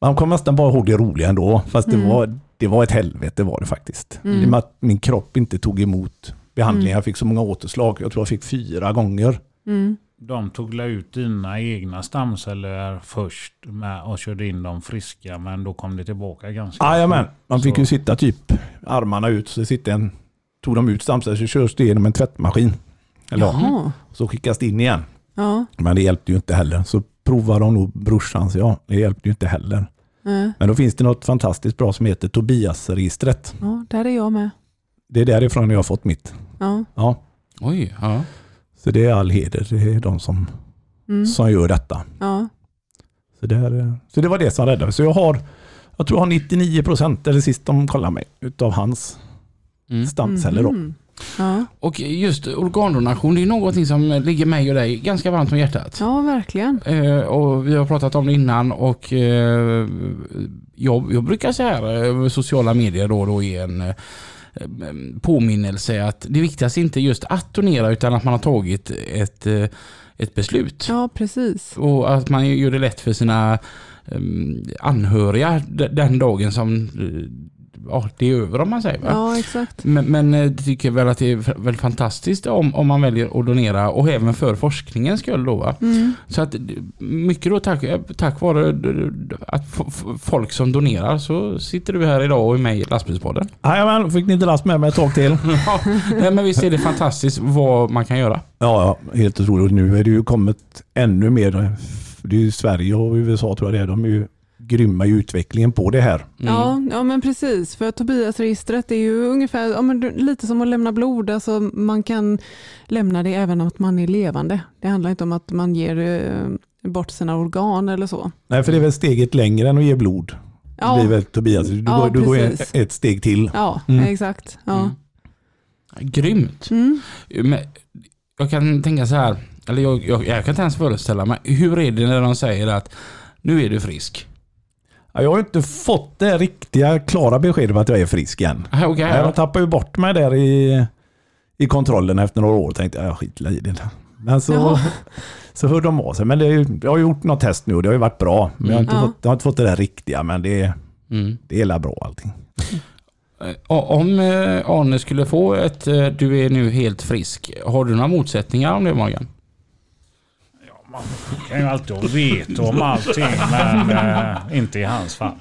Man kommer nästan bara ihåg det roliga ändå. Fast det, Mm. var, det var ett helvete var det faktiskt. Mm. I och med att min kropp inte tog emot behandlingen. Mm. Jag fick så många återslag. Jag tror jag fick fyra gånger. Mm. De tog la ut dina egna stamceller först med och körde in dem friska men då kom det tillbaka ganska Jajamän, man fick Så- ju sitta typ armarna ut. Så sitter en, tog de ut stamceller så körs det genom en tvättmaskin. Eller ja, Jaha. så skickas det in igen. Ja. Men det hjälpte ju inte heller. Så provade de nog brorsan, så ja, det hjälpte ju inte heller. Nej. Men då finns det något fantastiskt bra som heter Tobias-registret. Ja, där är jag med. Det är därifrån jag har fått mitt. Ja. Ja, Oj, ja. så det är all heder. Det är de som, Mm. som gör detta. Ja. Så det, är, så det var det som räddade mig. Så jag har, jag tror jag har 99 procent, eller sist de kollade mig, utav hans Mm. stamceller. Då. Mhm. Ja. Och just organdonation, det är någonting som ligger mig och dig ganska varmt om hjärtat. ja, verkligen. Eh, och vi har pratat om det innan och eh, jag, jag brukar säga här, eh, sociala medier då och då är en eh, påminnelse att det viktigaste är inte just att donera utan att man har tagit ett, eh, ett beslut. Ja, precis. Och att man gör det lätt för sina anhöriga den dagen som eh, ja, det är över om man säger. Va? Ja, exakt. Men, men eh, det tycker jag väl att det är väl fantastiskt om, om man väljer att donera och även för forskningens skull då va. Mm. Så att eh, mycket då tack, eh, tack vare eh, att folk som donerar så sitter du här idag och är med i lastbilspodden. Jajamän, fick ni inte last med mig ett tag till. *laughs* ja, men visst är det fantastiskt vad man kan göra. Ja, ja, helt otroligt. Nu är det ju kommit ännu mer. Det är ju Sverige och USA tror jag det är. De är ju grymma i utvecklingen på det här. Mm. Ja, ja, men precis. För Tobias-registret är ju ungefär ja, men lite som att lämna blod. Alltså man kan lämna det även om att man är levande. Det handlar inte om att man ger eh, bort sina organ eller så. Nej, för det är väl steget längre än att ge blod. Det Ja, blir väl Tobias. Du, Ja, går, du går ett steg till. ja Mm. exakt. Ja. Mm. Grymt. Mm. Men jag kan tänka så här, eller jag, jag, jag kan inte ens föreställa mig, hur är det när de säger att nu är du frisk? Ja, Jag har inte fått det riktiga klara beskedet om att jag är frisk än. Ah, okay, Jag tappade ju bort mig där i, i kontrollen efter några år. Tänkte jag, skit i det. Men så, Jaha. *laughs* så hörde de av sig. Men det är, jag har gjort något test nu och det har ju varit bra. Men jag har inte, Mm. fått, jag har inte fått det där riktiga. Men det, Mm. det är la bra allting. Eh, Om eh, Arne skulle få ett eh, du är nu helt frisk, har du några motsättningar om det Morgan? Man kan ju alltid ha veto om allting men eh, inte i hans fall.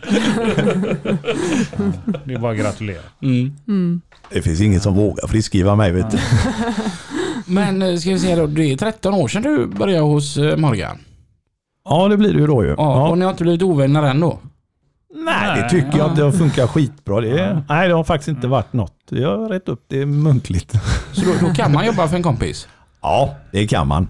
Det är bara att gratulera. Mm. Mm. Det finns ingen som vågar friskskriva mig vet du. *laughs* Men eh, ska vi se då, det är 13 år sedan du började hos eh, Morgan. Ja det blir det ju då ju. Ja, Ja. Och ni har inte blivit ovänner än då? Nej det tycker jag att det har funkat skitbra. Det, är, nej det har faktiskt inte varit något. Jag har rätt upp det muntligt. Så då, då kan man jobba för en kompis? Ja det kan man.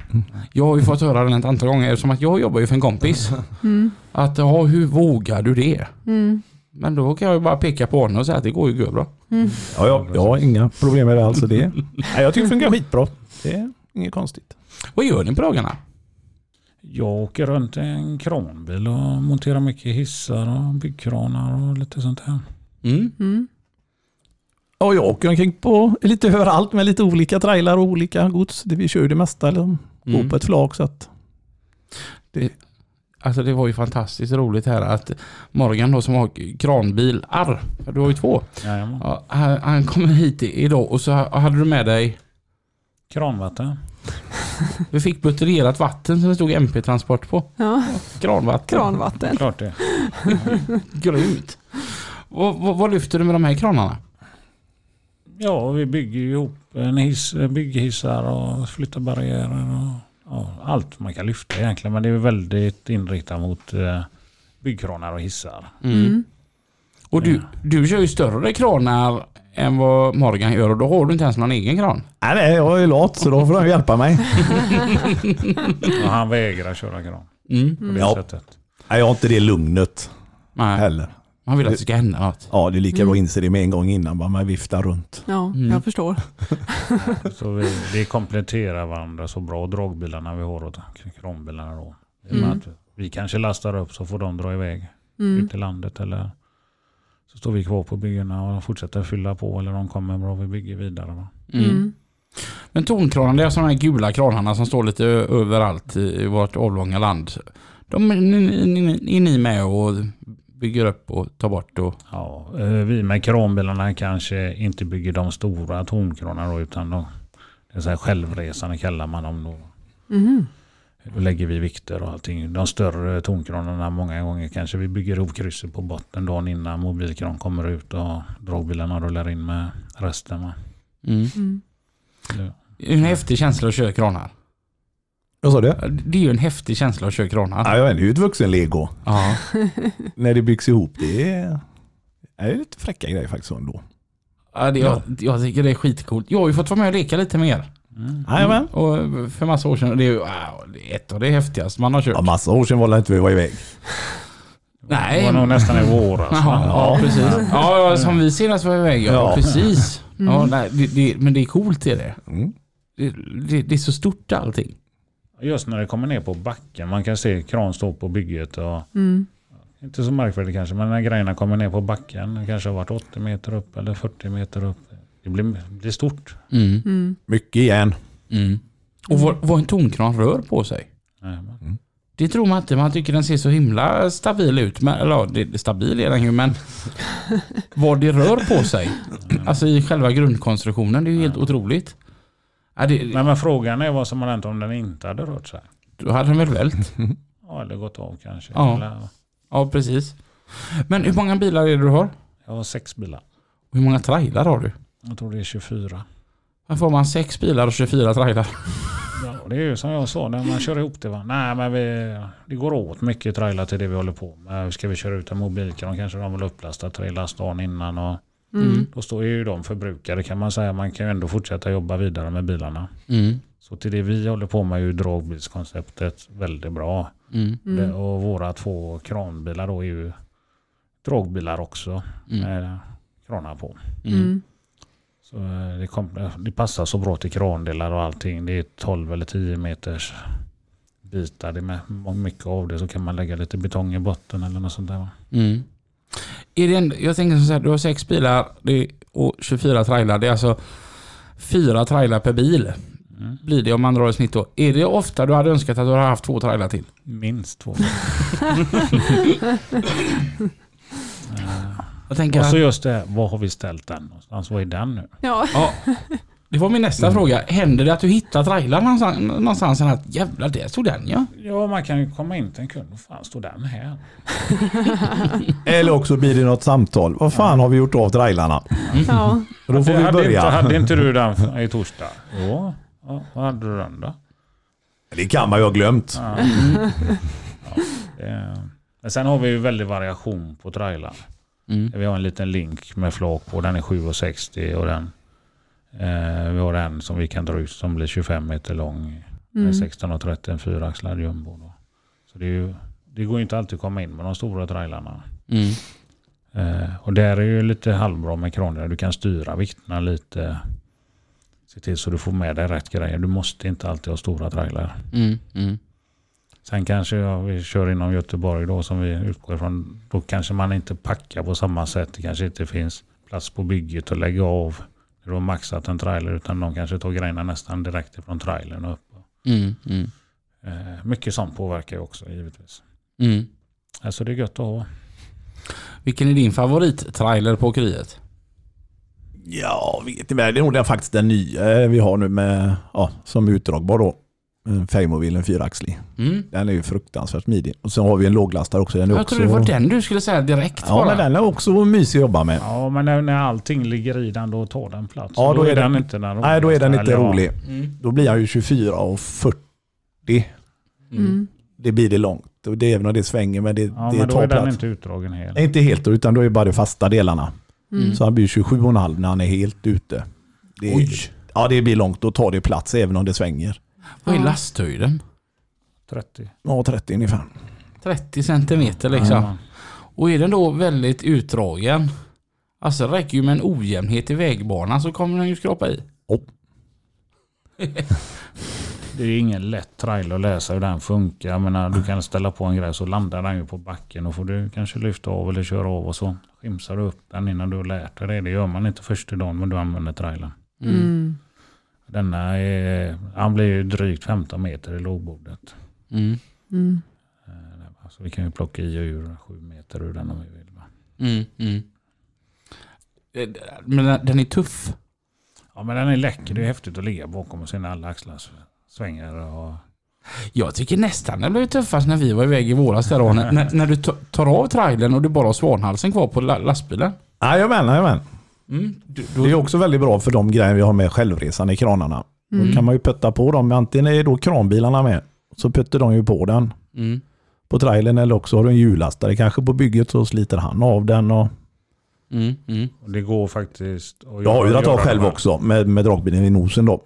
Jag har ju fått höra det ett antal gånger eftersom att jag jobbar ju för en kompis. Mm. Att ja, hur vågar du det? Mm. Men då kan jag ju bara peka på honom och säga att det går ju bra. Mm. Ja, jag, jag har inga problem med det alls. Det, *laughs* nej, jag tycker det funkar skitbra. Det är inget konstigt. Vad gör ni på dagarna? Jag åker runt i en kranbil och monterar mycket hissar och byggkranar och lite sånt här. Mm. Ja, jag åker omkring på lite överallt med lite olika trailar och olika gods. Det- Vi kör ju det mesta liksom, Mm. på ett flak. Så att, Alltså det var ju fantastiskt roligt här att Morgan då som har kranbilar, du har ju två. Ja, han, han kom hit idag och så hade du med dig, Kranvatten. vi fick buteljerat vatten som det stod MP-transport på. Ja, Kranvatten. kranvatten. Klart det. Grymt. Och, vad, vad lyfter du med de här kranarna? Ja, vi bygger ju ihop en hiss, bygghissar och flyttar barriärer och ja, allt man kan lyfta egentligen. Men det är väldigt inriktat mot eh, byggkranar och hissar. Mm. Och du, du kör ju större kranar än vad Morgan gör och då har du inte ens någon egen kran. nej, nej, jag är lat så då får de hjälpa mig. *laughs* Och han vägrar köra kran Mm. på det Ja. sättet. Nej, jag har inte det lugnet Nej, heller. Man vill att det ska hända något. Ja, det är lika bra att inse det med en gång innan. Bara man viftar runt. Ja, Mm. jag förstår. *laughs* Så vi, vi kompletterar varandra så bra. Dragbilarna vi har och kranbilarna då. Med Mm. att vi kanske lastar upp så får de dra iväg Mm. ut i landet eller så står vi kvar på byggena och fortsätter fylla på eller de kommer bra vi bygger vidare. Va? Mm. Mm. Men tonkranar, det är sådana här gula kranarna som står lite ö- överallt i vårt avlånga land. De är ni, ni, är ni med och bygger upp och tar bort och... Ja, eh, vi med kranbilarna kanske inte bygger de stora tomkranar då, utan de, det är så här självresande kallar man dem då. Mhm. Då lägger vi vikter och allting. De större tomkranarna många gånger kanske vi bygger ihop krysset på botten dagen innan mobilkran kommer ut och dragbilarna rullar in med resten. Mm. Mm. Det- Det är en häftig känsla att köra kranar. Vad sa du? Det är ju en häftig känsla att köra kranar. Ja, jag vet, det är ju ett vuxen-lego. Ja. *laughs* När det byggs ihop. Det är, det är lite fräcka grejer faktiskt ändå. Ja, det, jag, jag tycker det är skitcoolt. Jag har ju fått vara med och leka lite mer. Mm. Jajamän. Och för massa år sedan. Det är ju wow, ett av det häftigaste man har kört. Ja, massa år sedan var det inte vi var iväg. Nej. Det var nog nästan i våras. Va? ja, precis. Ja, ja, som vi senast var iväg. Ja, Ja. precis. Ja, Mm. nej, det, det, men det är coolt är det. Mm. Det, det. det är så stort allting. Just när det kommer ner på backen. Man kan se kran stå på bygget. Och, Mm. inte så märkvärdigt kanske, men när grejerna kommer ner på backen. Det kanske har varit 80 meter upp eller 40 meter upp. Det blir, det blir stort. Mm. Mm. Mycket igen. Mm. Och vad, vad en tonkran rör på sig. Jajamän. Det tror man inte. Man tycker den ser så himla stabil ut. Men, eller ja, det, stabil är den ju men *laughs* vad det rör på sig. Alltså i själva grundkonstruktionen. Det är ju helt otroligt. Ja, det, Nej, men frågan är vad som hade hänt om den inte hade rört sig. då hade den väl vält. *laughs* Ja, eller gått av kanske. Ja. Eller, Ja, precis. Men hur många bilar är det du har? jag har sex bilar. Och hur många trailar har du? Jag tror det är 24. Varför får man sex bilar och 24 trailar? Ja, det är ju som jag sa när man kör ihop det. Va? Nej, men vi, det går åt mycket trailar till det vi håller på med. Ska vi köra ut en mobilkran kanske de vill upplasta last dagen innan. Och Mm. då står ju de förbrukade kan man säga. Man kan ju ändå fortsätta jobba vidare med bilarna. Mm. Så till det vi håller på med är ju dragbilskonceptet väldigt bra. Mm. Det, Mm. och våra två kranbilar då är ju dragbilar också Mm. med kranar på. Mm. Så eh, det, kom, det passar så bra till krandelar och allting. Det är 12 eller 10 meters bitar. Det är med mycket av det så kan man lägga lite betong i botten eller något sånt där. Mm. Är det en, jag tänker så här, du har sex bilar det, och 24 trailar. Det är alltså fyra trailar per bil. Mm. Blir det om man drar i snitt då. Är det ofta du hade önskat att du hade haft två trailar till? Minst två. *laughs* Jag tänker och så just det, var har vi ställt den någonstans? Vad är den nu? Ja. ja, *laughs* Det var min nästa fråga. Händer det att du hittar trailern någonstans, någonstans att jävlar där stod den ja? Ja, man kan ju komma in till en kund. Vad fan står den här? *laughs* Eller också blir det något samtal. Vad fan har vi gjort av trailarna? Ja. Och då får vi hade, börja. Inte, hade inte du den i torsdag? Jo. Ja, vad hade du den då? Det kan man ju ha glömt. Ja. Ja, men sen har vi ju väldigt variation på trailern. Mm. Vi har en liten link med flak på. Den är 7,60 och den eh, vi har en som vi kan dra ut som blir 25 meter lång. Mm. Med 16,30 en fyraxlad jumbo. Då. Så det, är ju, det går ju inte alltid att komma in med de stora trailarna. Mm. Eh, och där är ju lite halvbra med kranen. Du kan styra vikterna lite. Se till så du får med dig rätt grejer. Du måste inte alltid ha stora trailar. Mm. Mm. Sen kanske ja, vi kör inom Göteborg då som vi utgår ifrån. Då kanske man inte packar på samma sätt. Det kanske inte finns plats på bygget att lägga av. Du har maxat en trailer utan de kanske tar grejerna nästan direkt ifrån trailern och upp. Mm. Mm. Eh, mycket sånt påverkar ju också givetvis. Mm. Alltså det är gött att ha. Vilken är din favorittrailer på åkeriet? Ja, vet inte. Det är nog faktiskt den nya vi har nu med, ja, som är utdragbar då. En Fermobil, en fyraxlig. Mm. Den är ju fruktansvärt smidig. Och sen har vi en låglastare också. Den är Jag också... trodde det var den du skulle säga direkt Ja, bara. men den är också mysig att jobba med. Ja men när, när allting ligger i den då tar den plats. Ja, då är den- inte den Nej, då är den inte rolig. Mm. Då blir han ju 24 och 40. Mm. Det blir det långt. Och det är även om det svänger, men det, Ja det men då tar är den inte utdragen helt. Nej, inte helt då, utan då är det bara de fasta delarna. Mm. Så han blir 27,5 när han är helt ute. Det är, Oj. Ja, det blir långt. Då tar det plats även om det svänger. Vad är Ja. lasthöjden? 30. Ja, 30 ungefär. 30 centimeter liksom. Ja. Och är den då väldigt utdragen, alltså det räcker ju med en ojämnhet i vägbanan så kommer den ju skrapa i. *laughs* Det är ingen lätt trailer att läsa hur den funkar. Jag menar, du kan ställa på en grej så landar den ju på backen och får du kanske lyfta av eller köra av och så skimsar du upp den innan du har lärt dig det. Det gör man inte första dagen men du använder trailern. Mm. Denna är, han blir ju drygt 15 meter i lågbordet. Mm. Mm. Eh, Så vi kan ju plocka i och ur 7 meter ur den om vi vill. Mm. Mm. Eh, Men den- den är tuff. Ja men den är läcker. Det är häftigt att ligga bakom och se när alla axlar svänger. Och, Jag tycker nästan det blev tuffast när vi var iväg i våras där då, *laughs* när, när, du ta- tar av trailern och du bara har svanhalsen kvar på la- lastbilen. Jajamän, jajamän. Mm. Du, Det är också väldigt bra för de grejer vi har med självresan i kranarna. Mm. Då kan man ju putta på dem. Antingen är då kranbilarna med. Så puttar de ju på den mm. på trailern eller också har du en hjullastare kanske på bygget så sliter han av den. Och Mm. Mm. det går faktiskt att jag har ju dragit av själv också med, med dragbilen i nosen då.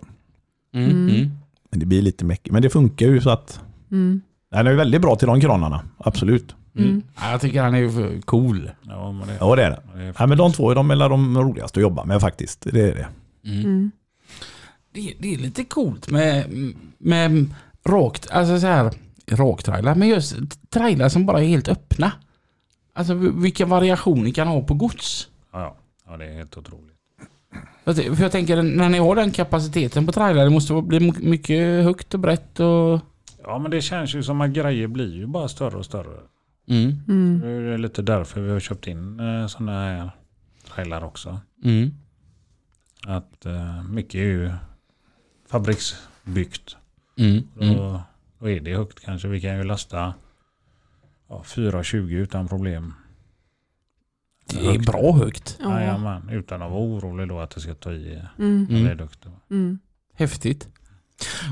Mm. Mm. Mm. Men det blir lite mäckigt. Men det funkar ju så att Mm. den är ju väldigt bra till de kranarna. Absolut. Mm. Ja, Jag tycker han är ju cool. Ja, men det, Ja det är det. det är Ja, men de två är de, är de roligaste att jobba med faktiskt. Det är det. Mm. Mm. Det, det är lite coolt med, med rakt, alltså så här, raktrailar, men just trailar som bara är helt öppna. Alltså vilka variationer ni kan ha på gods. Ja, ja. ja, det är helt otroligt. För att- För jag tänker när ni har den kapaciteten på trailar, det måste bli mycket högt och brett och... Ja, men det känns ju som att grejer blir ju bara större och större. Mm. Mm. Det är lite därför vi har köpt in eh, sådana här trailar också. Mm. Att eh, mycket är ju fabriksbyggt. Mm. Mm. Då, då är det högt kanske. Vi kan ju lasta ja, 4,20 utan problem. Det är bra högt. Ja. Jajamän, utan att vara orolig då att det ska ta i Mm. Mm. Häftigt.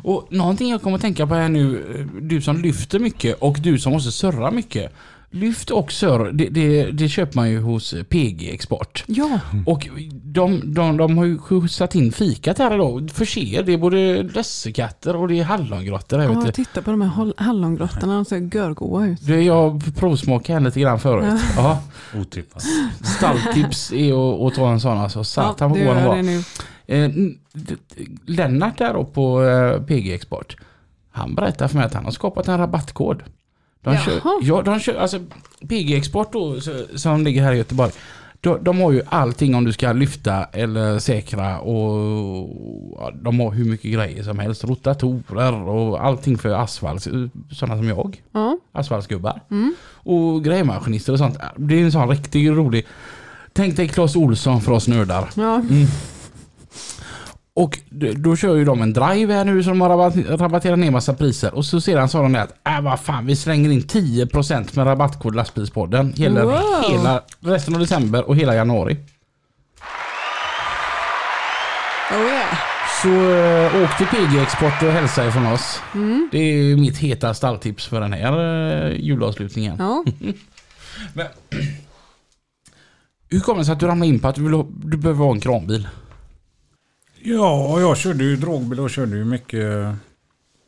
Och någonting jag kommer att tänka på här nu, du som lyfter mycket och du som måste surra mycket. Lyft och surr, det, det, det köper man ju hos PG Export. Ja, Och de, de, de har ju skjutsat in fikat här idag. Förser, det är både lössekatter och det är hallongrottor. vet ja du. titta på de här hall- hallongrottorna, de ser görgoa ut. Det jag provsmakade en lite grann förut. Ja. Otippat. Stalltips är att, att ta en sån alltså. Satan ja, vad det god den var. Eh, Lennart där då på eh, PG Export. Han berättar för mig att han har skapat en rabattkod. De kör, ja, de kör, alltså PG Export då, som ligger här i Göteborg. De, de har ju allting om du ska lyfta eller säkra och ja, de har hur mycket grejer som helst. Rotatorer och allting för asfalt. Sådana som jag. Ja. Asfaltsgubbar. Mm. Och grävmaskinister och sånt. Det är en sån riktigt rolig. Tänk dig Clas Olsson för oss nördar. Ja. Mm. Och då kör ju de en drive här nu som har rabatt- rabatterat ner massa priser. Och så sedan sa de att äh, vad fan vi slänger in 10% med rabattkod lastbilspodden. Gäller Wow. hela resten av december och hela januari. Oh yeah. Så äh, åk till PG Export och hälsa ifrån oss. Mm. Det är mitt heta stalltips för den här äh, julavslutningen. Ja. *laughs* Men, hur kommer det sig att du ramlade in på att du, vill du behöver ha en kranbil? Ja, jag körde ju dragbil och körde ju mycket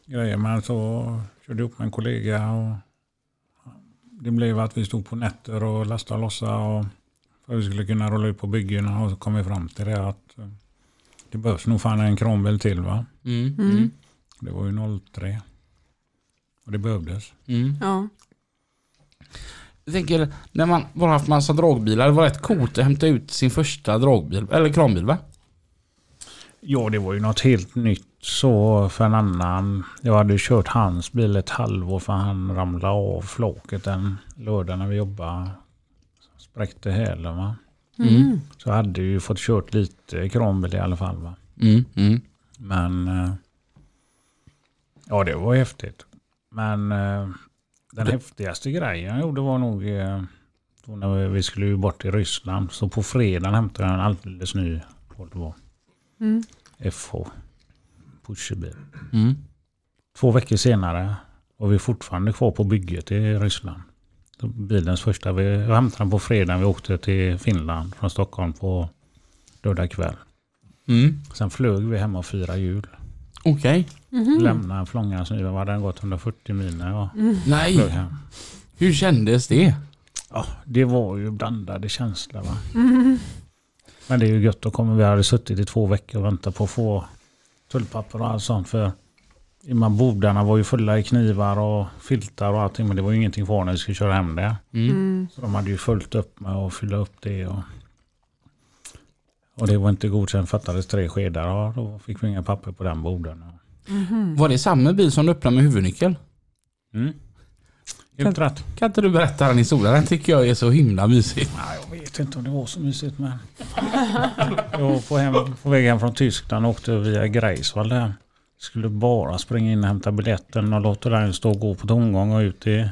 grejer. Men så körde jag upp med en kollega och det blev att vi stod på nätter och lastade och lossade. Och för att vi skulle kunna rulla ut på byggena och så kom vi fram till det att eh, det behövs nog fan en kranbil till va. Mm. Mm. Det var ju 03. Och det behövdes. Mm. ja. Jag tänker, när man bara haft massa dragbilar, det var rätt coolt att hämta ut sin första dragbil, eller kranbil va? Ja, det var ju något helt nytt så för en annan. Jag hade ju kört hans bil ett halvår för han ramlade av flaket en lördag när vi jobbade. Spräckte hälen va. Mm. Så jag hade ju fått kört lite kranbil i alla fall va. Mm. Mm. Men eh, ja, det var häftigt. Men eh, den Det- häftigaste grejen jag gjorde var nog eh, då när vi- skulle ju bort till Ryssland. Så på fredagen hämtade jag en alldeles ny Volvo Mm. FH pusherbil. Mm. Två veckor senare var vi fortfarande kvar på bygget i Ryssland. Så Bilens första, vi hämtade den på fredagen. Vi åkte till Finland från Stockholm på lördag kväll. Mm. Sen flög vi hem och fyra hjul. Okej. Mhm. Lämnade Flångan sniven. Hade den gått 140 mil när jag Mm. flög Nej, hem. hur kändes det? Ja, det var ju blandade känslor. Va? Mm. Men det är ju gött att komma. Vi hade suttit i två veckor och väntat på att få tullpapper och allt sånt. För de här bordarna var ju fulla i knivar och filtar och allting. Men det var ju ingenting kvar när vi skulle köra hem det. Mm. Mm. Så de hade ju följt upp med att fylla upp det. Och, och det var inte godkänt. Fattades tre skedar. Och då fick vi inga papper på den borden. Mhm. Var det samma bil som du öppnade med huvudnyckel? Mm. Helt rätt. Kan inte du berätta den historien? Den tycker jag är så himla mysig. Nej, jag vet inte om det var så mysigt men... *laughs* jag var på, hem, på väg hem från Tyskland och åkte via Greifswald där. Skulle bara springa in och hämta biljetten och låta den stå och gå på tomgång och ut i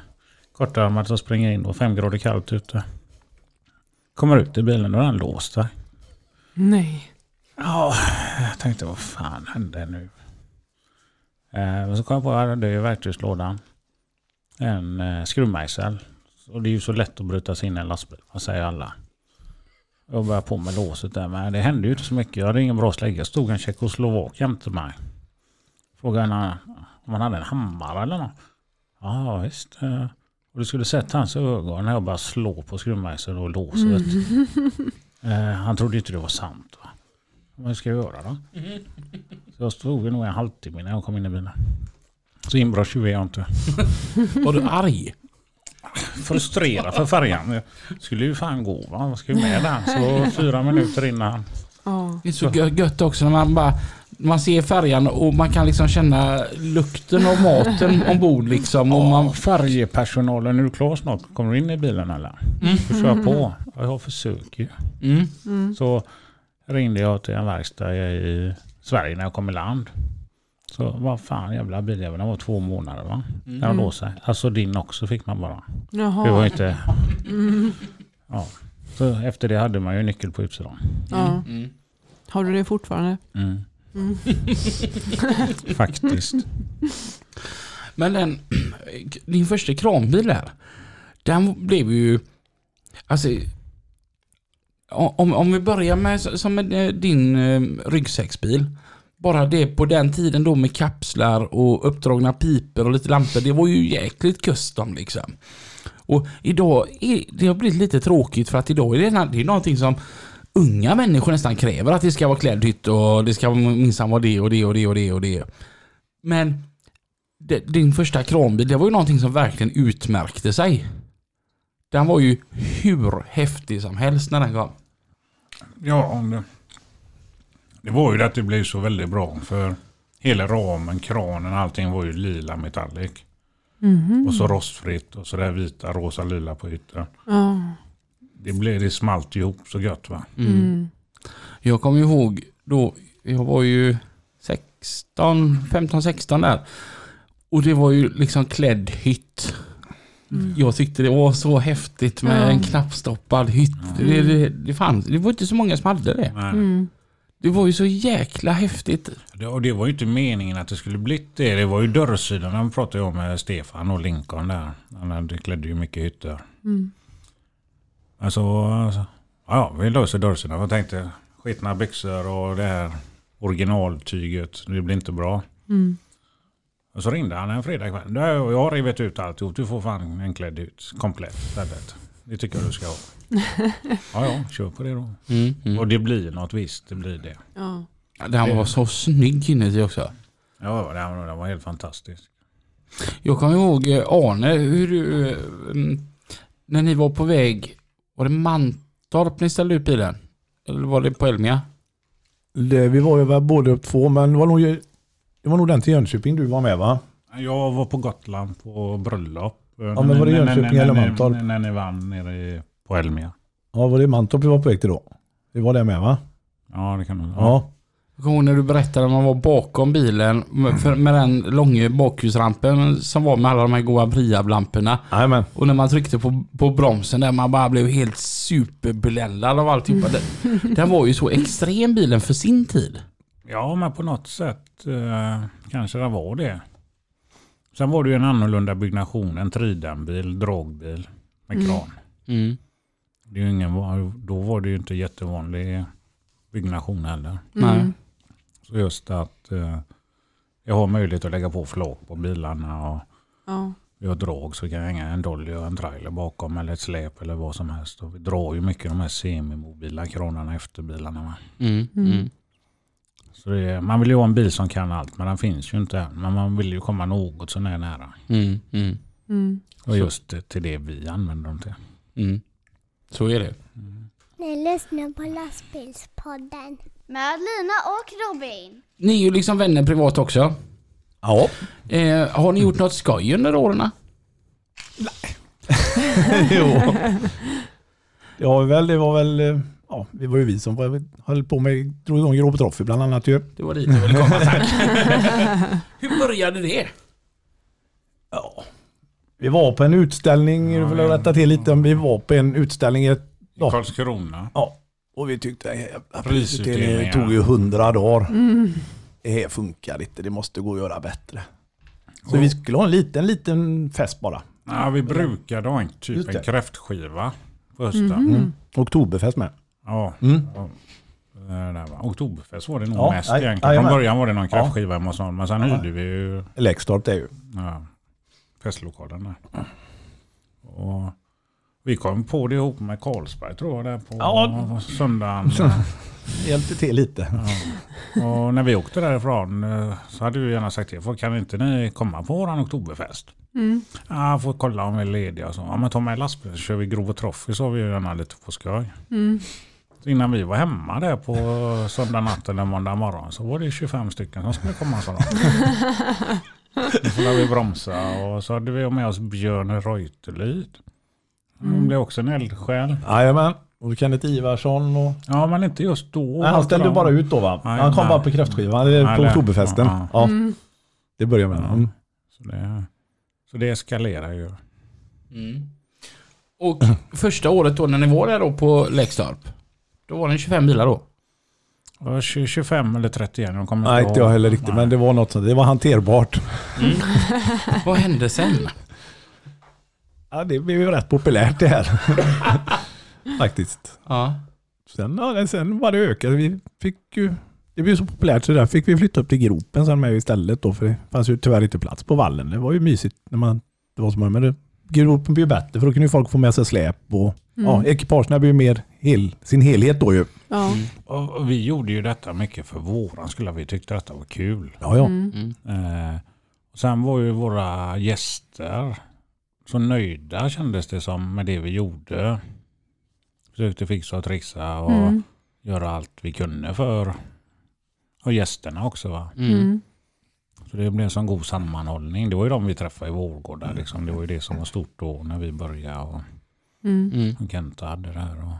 kortärmat och springa in. Var fem grader kallt ute. Kommer ut i bilen och den låst där. Nej. Ja, jag tänkte vad fan hände nu? Eh, så kom jag på att det är i verktygslådan. En eh, skruvmejsel. Och det är ju så lätt att bryta sig in i en lastbil. Vad säger alla? Jag började på med låset där. Men det hände ju inte så mycket. Jag hade ingen bra slägga. Stod en tjeckoslovak jämte mig. Frågade om han hade en hammare eller något. Ja visst. eh. Och du skulle sett hans ögon när jag började slå på skruvmejseln och låset. Eh, han trodde inte det var sant. Va? Vad ska jag göra då? Så jag stod nog en halvtimme när jag kom in i bilen. Så inbrottstjuv är jag inte. *laughs* Var du arg? Frustrerad för färjan. Jag skulle ju fan gå va. Vad ska jag med den? Så fyra minuter innan. Ja. Det är så gö- gött också när man bara man ser färjan och man kan liksom känna lukten av maten *laughs* ombord liksom. Och man, färjepersonalen, är du klar snart? Kommer du in i bilen eller? Mm. Du kör på. Ja, Jag försöker ju. mm. Mm. Så ringde jag till en verkstad i Sverige när jag kom i land. Så vad fan jävla biljäveln, den var två månader va? Mm. När de låg sig. Alltså din också fick man bara. Jaha. Det var inte... Mm. Ja. Så efter det hade man ju nyckel på utsidan. Ja. Mm. Har du det fortfarande? Mm. Mm. *laughs* Faktiskt. Men den, din första kranbil där. Den blev ju... Alltså... Om, om vi börjar med som med eh, din eh, ryggsäcksbil. Bara det på den tiden då med kapslar och uppdragna piper och lite lampor. Det var ju jäkligt custom liksom. Och idag är det har blivit lite tråkigt för att idag är det, det är någonting som unga människor nästan kräver att det ska vara klädhytt och det ska minsann vara det och det och det och det och det. Men det, din första kranbil, det var ju någonting som verkligen utmärkte sig. Den var ju hur häftig som helst när den kom. Ja, det, det var ju det att det blev så väldigt bra. För hela ramen, kranen, allting var ju lila metallic. Mhm. Och så rostfritt och så där vita, rosa, lila på ytan. Ja. Det, blev, det smalt ihop så gött va. Mm. Jag kommer ihåg då, jag var ju 16, 15, 16 där. Och det var ju liksom klädd hytt. Mm. Jag tyckte det var så häftigt med Ja. en knappstoppad hytt. Det, det, det, fanns, det var inte så många som hade det. Det var ju så jäkla häftigt. Det, och det var ju inte meningen att det skulle bli det. Det var ju dörrsidan. Han pratade jag med Stefan och Lincoln där. Han hade, klädde ju mycket hytter. Mm. Alltså, alltså ja, vi löser dörrsidan. Jag tänkte skitna byxor och det här originaltyget. Det blir inte bra. Mm. Och så ringde han en fredagkväll. "Du, Jag har rivit ut alltihop. Du får fan en klädd ut komplett. Det tycker jag du ska ha. Ja, ja, kör på det då. Mm, mm. Och det blir något visst. Det blir det. Ja. Den var så snygg inuti också. Ja, den, var- den var helt fantastisk. Jag kommer ihåg eh, Arne, hur du, eh, mm, när ni var på väg, var det Mantorp ni ställde ut bilen? Eller var det på Elmia? Det, vi var ju både upp två, men det var, nog, det var nog den till Jönköping du var med va? Jag var på Gotland på bröllop. Ja, men var det Jönköping eller Mantorp? När, när ni vann nere i, på Elmia. Ja, var det Mantorp vi var på väg till då? Vi var där med va? Ja, det kan du. Ja. Jag kommer ihåg när du berättade att man var bakom bilen med, den långa bakhjulsrampen som var med alla de här goa Briab-lamporna. Jajamän. Och när man tryckte på, på bromsen där man bara blev helt superbländad av alltihopa. *laughs* Den, den var ju så extrem bilen för sin tid. Ja, men på något sätt eh, kanske det var det. Sen var det ju en annorlunda byggnation. En tridenbil, dragbil med Mm. kran. Mm. Det är ingen, då var det ju inte jättevanlig byggnation heller. Mm. Så just att eh, jag har möjlighet att lägga på flak på bilarna och Ja. vi har drag så kan jag hänga en dolly och en trailer bakom eller ett släp eller vad som helst. Och vi drar ju mycket de här semimobila kranarna efter bilarna. Va? Mm. Mm. Så det, är- man vill ju ha en bil som kan allt men den finns ju inte än. Men man vill ju komma något så nära. Mm. Mm. Mm. Och just till det vi använder dem till. Mm. Så är det. Ni lyssnar på lastbilspodden. Med Lina och Robin. Ni är ju liksom vänner privat också. Ja. Eh, har ni gjort något skoj under åren? *laughs* jo. Det var väl, det var väl, eh, ja, det var ju vi som var, höll på med, drog igång Robert Roffe bland annat ju. Det var dit jag ville komma tack. *laughs* Hur började det? Ja. Vi var på en utställning, Ja, du får ja. rätta till lite, vi var på en utställning i ett, I Ja. Karlskrona. ja, och vi tyckte att jävla Prisutdelningar. det tog ju hundra dagar. Mm. Det här funkar inte, det måste gå att göra bättre. Så vi skulle ha en liten, liten fest bara. Ja, vi brukade ha en, typ en kräftskiva på hösten. Mm. Oktoberfest med. Ja. Mm. ja. Det där va. Oktoberfest var det nog Ja, mest egentligen. Från början var det någon kräftskiva hemma hos någon. Men sen Ja. hyrde vi ju Läxtorp det är ju. ja, festlokalen där. Och vi kom på det ihop med Carlsberg tror jag där på Ja. söndagen. *laughs* Hjälpte till lite. Ja. Och när vi åkte därifrån eh, så hade vi gärna sagt till folk, kan inte ni komma på våran oktoberfest? Mm. Ja, får kolla om vi är lediga och så. Ja, men ta med lastbilen så kör vi Grov och Trophy så har vi gärna lite på skoj. Mm. Innan vi var hemma där på söndag natt eller måndag morgon så var det 25 stycken som skulle komma. Så *laughs* då. Skulle vi bromsa och så hade vi med oss Björn Reuterlid. Han blev också en eldsjäl. Jajamän. Och Kenneth Ivarsson och... Ja men inte just då. Nej, han ställde bara ut då va? Nej, han kom nej. bara på kräftskivan, eller Nej, på det- oktoberfesten. ja, Ja, Mm. det började med. Ja. Mm. Så det, så det eskalerar ju. Mm. Och första året då när ni var där då på Läxtorp. Då var det 25 bilar då. Det var 20 25 eller 31. Jag kommer Nej, inte jag heller riktigt, Nej. men det var något sånt. Det var hanterbart. *laughs* Vad hände sen? Ja, det blev ju rätt populärt det här. *laughs* Faktiskt. Ja. Sen, ja, sen var det ökade. Vi fick ju, det blev så populärt så där fick vi flytta upp till gropen sen med istället då. För det fanns ju tyvärr inte plats på vallen. Det var ju mysigt när man, det var så många. Men det, gropen blev bättre för då kunde ju folk få med sig släp och ja, ekipagen blev ju mer hel, sin helhet då ju. Ja. Och vi gjorde ju detta mycket för våran skull. Vi tyckte detta var kul. Ja, ja. Mm. Eh, och sen var ju våra gäster så nöjda kändes det som med det vi gjorde. Försökte fixa och trixa och Mm. göra allt vi kunde för och gästerna också. Va? Mm. Så det blev en sån god sammanhållning. Det var ju de vi träffade i Vårgårda. Liksom. Det var ju det som var stort då när vi började. Och Mm. Mm. och Kenta hade det här. Och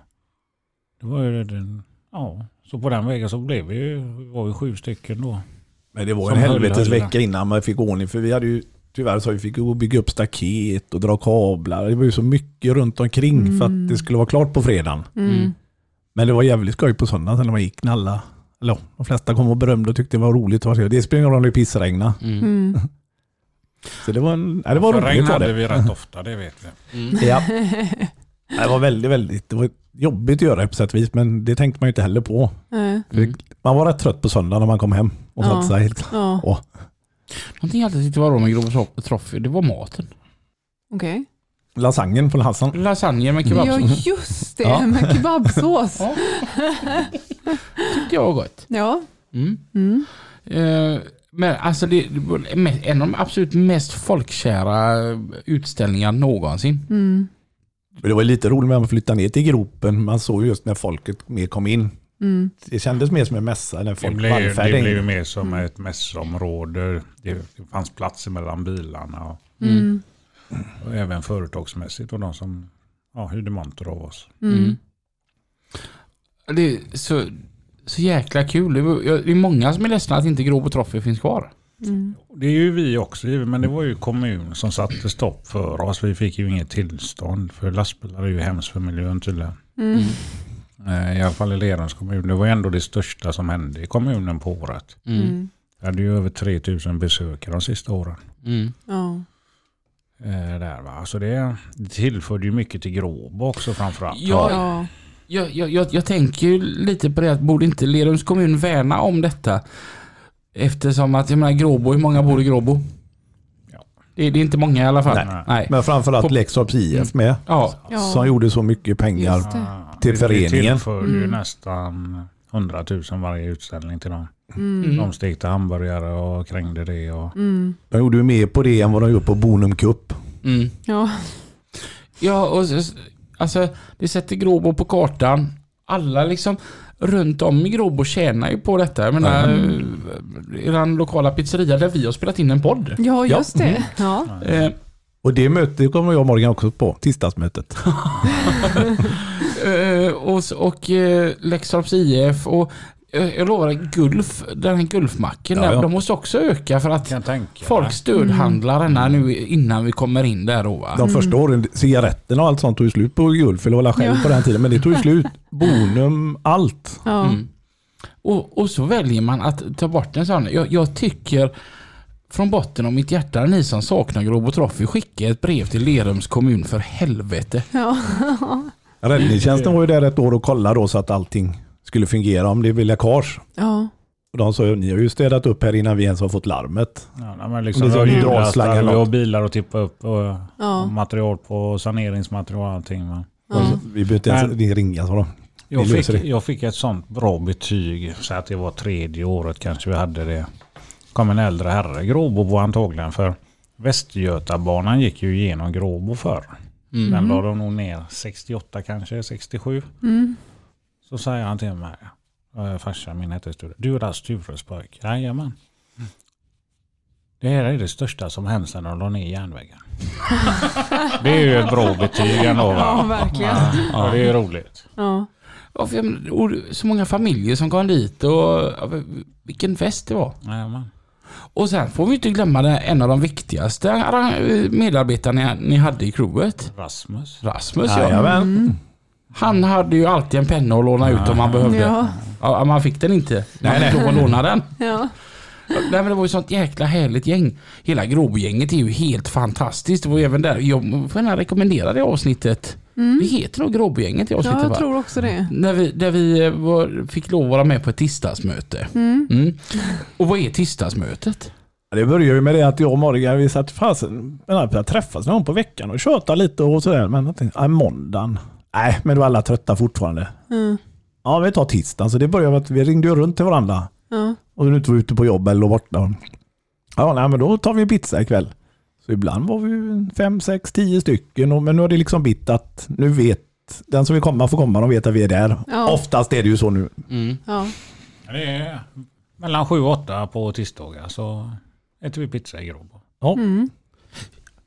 det var ju den, ja, så på den vägen så blev vi ju, vi var ju sju stycken då. Men det var Som en helvetes vecka innan man fick ordning. För vi hade ju tyvärr så vi fick gå och bygga upp staket och dra kablar. Det var ju så mycket runt omkring för att det skulle vara klart på fredagen. Mm. Men det var jävligt skoj på söndagen sen när man gick när alla, eller ja, de flesta kom och berömde och tyckte det var roligt. att vara Det spelar ingen roll om det pissregna. Mm. Så det var, en, ja, det var roligt regn hade det. vi rätt ofta, det vet vi. Mm. Ja. *laughs* Det var väldigt, väldigt, det var jobbigt att göra det på sätt och vis, men det tänkte man ju inte heller på. Nej. Mm. Man var rätt trött på söndag när man kom hem och Ja. satte sig. Ja, Åh, Någonting jag alltid tyckte var bra med Grov Tro- Trophy, det var maten. okej. lasagnen på Hassan. Lasagne med Ja, kebabsås. just det. Ja. Med kebabsås. Ja. tyckte jag var gott. Ja. Mm. Mm. Eh, men alltså det, det var me- en av de absolut mest folkkära utställningar någonsin. Mm. Det var lite roligt med att flytta ner till gropen. Man såg just när folket mer kom in. Mm. Det kändes mer som en mässa när Det folk blev, det blev mer som ett mässområde. Det, det fanns platser mellan bilarna och, Mm. och även företagsmässigt och de som ja, hyrde monter av oss. Mm. Det är så, så jäkla kul. Det är många som är ledsna att inte Grov Trophy finns kvar. Mm. Det är ju vi också, men det var ju kommun som satte stopp för oss. Vi fick ju inget tillstånd för lastbilar är ju hemskt för miljön tydligen. Mm. Eh, I alla fall i Lerums kommun. Det var ändå det största som hände i kommunen på året. Mm. Mm. Vi hade ju över 3000 besökare de sista åren. Mm. Ja. Eh, där va. Så det, det tillförde ju mycket till Gråbo också framförallt. Ja, Ja. Jag, jag, jag, jag tänker ju lite på det att borde inte Lerums kommun värna om detta? Eftersom att, jag menar Gråbo, hur många bor i Gråbo? Det, det är inte många i alla fall. Nej. Nej. Men framförallt På- Lekstorps IF med. Ja. Ja. Som gjorde så mycket pengar. Till föreningen. Det tillförde ju Mm. nästan 100 000 varje utställning till dem. Mm. De stekte hamburgare och krängde det. Och, Mm. De gjorde ju mer på det än vad de gjorde på Bonum Cup. Mm. Ja. Ja, och alltså det sätter Gråbo på kartan. Alla liksom runt om i Gråbo tjänar ju på detta. Jag menar, mm. eran lokala pizzeria där vi har spelat in en podd. ja, just det. Ja. Eh, Och det mötet kommer jag och Morgan också på. Tisdagsmötet. *laughs* eh, och och Lekstorps IF och jag lovar, Gulf, den här Gulfmacken, Ja, ja. de måste också öka för att folk stödhandlar denna nu innan vi kommer in där då va? De första åren, cigaretterna och allt sånt tog ju slut på Gulf. Eller var själv Ja. på den tiden. Men det tog ju slut. *laughs* Bonum, allt. Ja. Mm. Och, och så väljer man att ta bort en sån. Jag, jag tycker från botten av mitt hjärta, ni som saknar Gråbo Trophy, skicka ett brev till Lerums kommun för helvete. Ja. Räddningstjänsten var ju där ett år och kollade då så att allting skulle fungera. Om det blev läckage. Ja. Och de sa ju, ni har ju städat upp här innan vi ens har fått larmet. Ja, men liksom, Om det vi har har något. bilar att tippa upp och, och Ja. material på saneringsmaterial och allting. Va? Ja. Alltså, vi behöver inte ens Men- ringa sa de. Jag, fick, jag fick ett sånt bra betyg, så att det var tredje året kanske vi hade det. kom en äldre herre, Gråbo antagligen, för Västgötabanan gick ju igenom Gråbo förr. Mm. Den la de nog ner 68 kanske, 67. Mm. Så säger han till mig, farsan min hette Sture, du är där Stures pojk? Jajamän. Det här är det största som hänt sedan de la ner järnvägen. det är ju ett bra betyg ändå va? Ja, verkligen. Ja, det är roligt. Ja. För så många familjer som kom dit och vilken fest det var. Jajamän. Och sen får vi inte glömma det, en av de viktigaste medarbetarna ni hade i crewet. Rasmus. Rasmus ja. Jajamän. Mm. Han hade ju alltid en penna att låna ut om man behövde. Ja. Ja, man fick den inte. Man Nej, fick lov att låna den. Ja. Nej, men det var ju sånt jäkla härligt gäng. Hela Gråbogänget är ju helt fantastiskt. Det var ju även där, jag får gärna rekommendera det avsnittet. Mm. Det heter nog Gråbogänget i Ja, avsnittet jag va? tror också det. När vi, där vi eh, var, fick lov att vara med på ett tisdagsmöte. Mm. Mm. Och vad är tisdagsmötet? Ja, Det började ju med det att jag och Morgan vi satt fasen med att träffas någon på veckan och köta lite och sådär. Men jag tänkte, ja, måndagen. Nej, men då är alla trötta fortfarande. Mm. Ja, vi tar tisdagen. Så det började med att vi ringde runt till varandra. Ja. Och du inte var ute på jobb eller borta. Ja, nej, men då tar vi pizza ikväll. Så ibland var vi fem, sex, tio stycken. Och, men nu har det liksom blivit att nu vet den som vill komma får komma. De vet att vi är där. Ja. Oftast är det ju så nu. Mm. Ja. Det är mellan sju och åtta på tisdagar så äter vi pizza i Gråbo. Mm.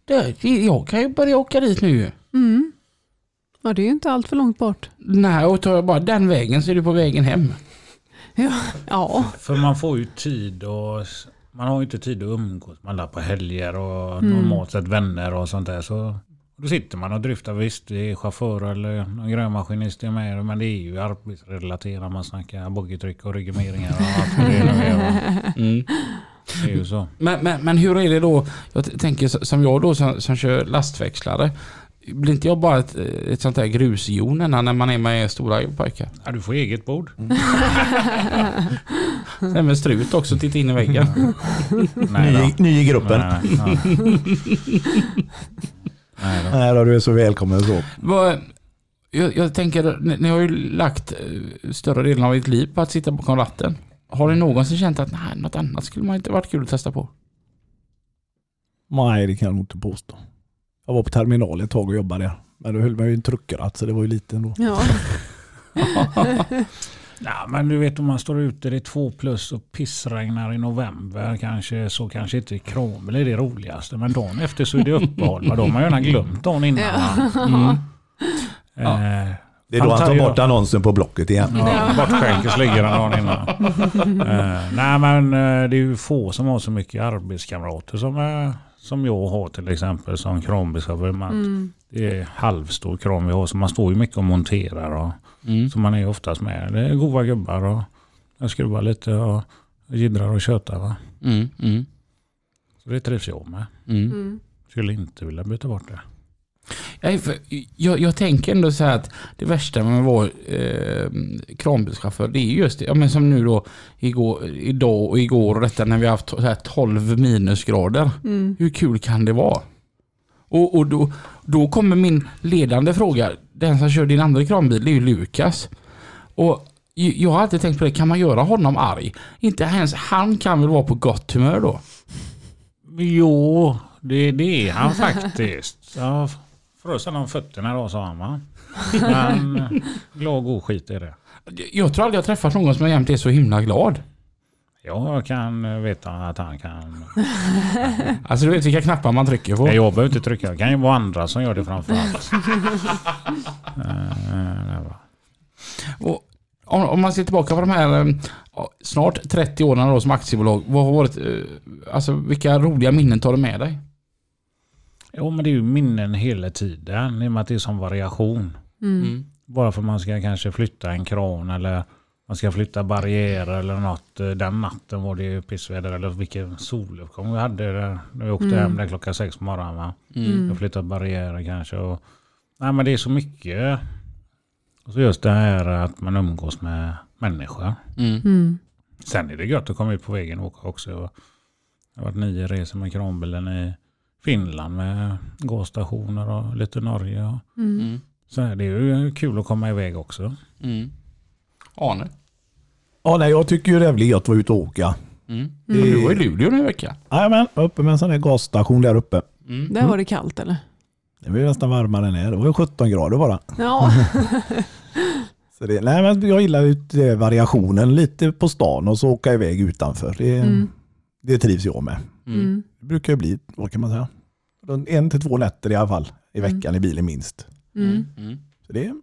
Det, jag kan ju börja åka dit nu. Mm. Ja, det är ju inte allt för långt bort. Nej, och tar jag bara den vägen så är du på vägen hem. Ja, För man får ju tid och man har ju inte tid att umgås med alla på helger och Mm. normalt sett vänner och sånt där. Så då sitter man och dryftar. Visst, det är chaufför eller någon grävmaskinist är med men det är ju arbetsrelaterat. Man snackar boggietryck och ryggmeringar och allt det är. *laughs* Mm. Det är ju så. Men, men, men hur är det då? Jag tänker som jag då som, som kör lastväxlare. Blir inte jag bara ett, ett sånt där grusjon när man är med stora pojkar? Ja, du får eget bord. *laughs* Nej men strut också, titta in i väggen. Nej då. Ny, ny i gruppen. Nej, nej. Nej då. Nej då, du är så välkommen så. Vad, jag, jag tänker, ni, ni har ju lagt eh, större delen av ert liv på att sitta bakom ratten. Har ni någonsin känt att nej, något annat skulle man inte varit kul att testa på? Nej, det kan jag nog inte påstå. Jag var på terminal ett tag och jobbade där. Men då höll man ju en truckeratt så det var ju lite ändå. ja. *laughs* Ja, men du vet om man står ute, det är två plus och pissregnar i november kanske så kanske inte Krångel är det roligaste. Men dagen efter så är det uppehåll. Men då har man gärna glömt dagen innan. Ja. Mm. *laughs* Eh, Det är då han tar bort annonsen på Blocket igen. Ja, bortskänkes ligger den dagen innan. *laughs* Eh, nej men eh, det är ju få som har så mycket arbetskamrater som, eh, som jag har till exempel som kranbilschaufför. Man- Mm. Det är halvstor kran vi har så man står ju mycket och monterar. Och, Mm. så man är oftast med. Det är goda gubbar och jag skruvar lite och jiddrar och tjötar. Va? Mm. Mm. Så det trivs jag med. Mm. Mm. Skulle inte vilja byta bort det. Jag, jag tänker ändå så här att det värsta med att vara eh, kranbilschaufför det är just det, ja, men som nu då igår, idag och igår och detta när vi har haft så här 12 minusgrader. Mm. Hur kul kan det vara? Och, och då, då kommer min ledande fråga. Den som kör din andra kranbil det är ju Lukas. Och jag har alltid tänkt på det, kan man göra honom arg? Inte ens han kan väl vara på gott humör då? Jo, det, det är han faktiskt. Frös om fötterna då sa han va. Men *laughs* glad och god skit är det. Jag tror aldrig jag träffat någon som jämt är så himla glad. Jag kan veta att han kan. *laughs* Alltså du vet vilka knappar man trycker på. Jag behöver inte trycka. Det kan ju vara andra som gör det framförallt. *laughs* Eh, Och om, man ser tillbaka på de här eh, snart 30 åren då som aktiebolag. Vad har varit, eh, alltså vilka roliga minnen tar du med dig? Jo men det är ju minnen hela tiden i och med att det är som variation. Mm. Bara för att man ska kanske flytta en kran eller man ska flytta barriärer eller något. Eh, Den natten var det ju pissväder eller vilken soluppgång vi hade där, när vi åkte Mm. hem där klockan sex på morgonen. Va? Mm. Jag flyttat barriärer kanske. Och, nej men det är så mycket. Och så just det här att man umgås med människor. Mm. Mm. Sen är det gött att komma ut på vägen och åka också. Jag har varit nio resor med kranbilen i Finland med gasstationer och lite Norge. Och Mm. Mm. så här, det är ju kul att komma iväg också. Mm. Arne? Ja, nej, jag tycker ju det är gött att vara ute och åka. Mm. Det- Du var i Luleå nu i veckan. Jajamän, uppe med en sån här gasstation där uppe. Mm. Där var det kallt eller? Det var ju nästan varmare än här. Det var ju 17 grader bara. Ja. *laughs* Så det, nej, men jag gillar ju det, variationen lite på stan och så åka iväg utanför. Det, Mm. Det trivs jag med. Mm. Mm. Det brukar ju bli, vad kan man säga, en till två nätter i alla fall i Mm. veckan i bilen minst. Mm. Mm. Så det,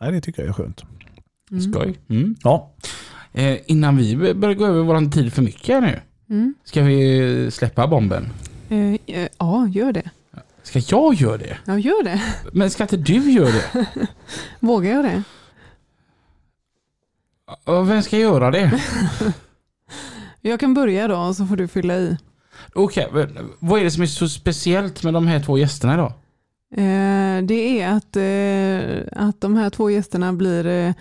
nej, det tycker jag är skönt. Mm. Skoj. Mm. Ja, Eh, innan vi börjar gå över vår tid för mycket här nu. Mm. Ska vi släppa bomben? Eh, eh, ja, gör det. Ska jag göra det? Ja, gör det. Men ska inte du göra det? *laughs* Vågar jag det? Vem ska göra det? *laughs* Jag kan börja då så får du fylla i. Okej, men vad är det som är så speciellt med de här två gästerna idag? Eh, det är att, eh, att de här två gästerna blir eh,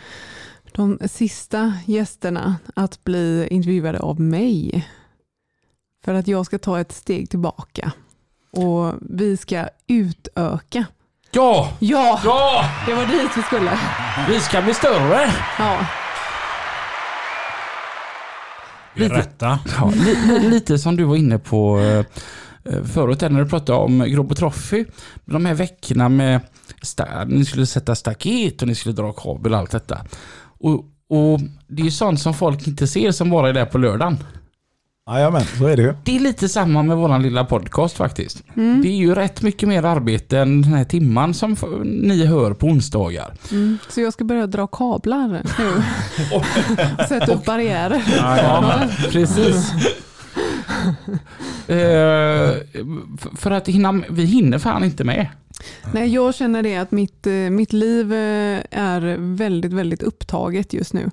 de sista gästerna att bli intervjuade av mig. För att jag ska ta ett steg tillbaka och vi ska utöka. Ja! Ja, Ja! det var dit vi skulle. Vi ska bli större! Ja, Berätta. Ja, li, li, lite som du var inne på eh, förut när du pratade om Grobo Trophy. De här veckorna med ni skulle sätta staket och ni skulle dra kabel och allt detta. Och, och det är ju sånt som folk inte ser som bara är där på lördagen. Jajamän, så är det ju. Det är lite samma med våran lilla podcast faktiskt. Mm. Det är ju rätt mycket mer arbete än den här timman som ni hör på onsdagar. mm. så jag ska börja dra kablar nu. Och *laughs* sätta upp barriärer. Ja, precis. *laughs* Eh, f- för att hinna, vi hinner fan inte med. Nej, jag känner det att mitt, eh, mitt liv eh, är väldigt, väldigt upptaget just nu.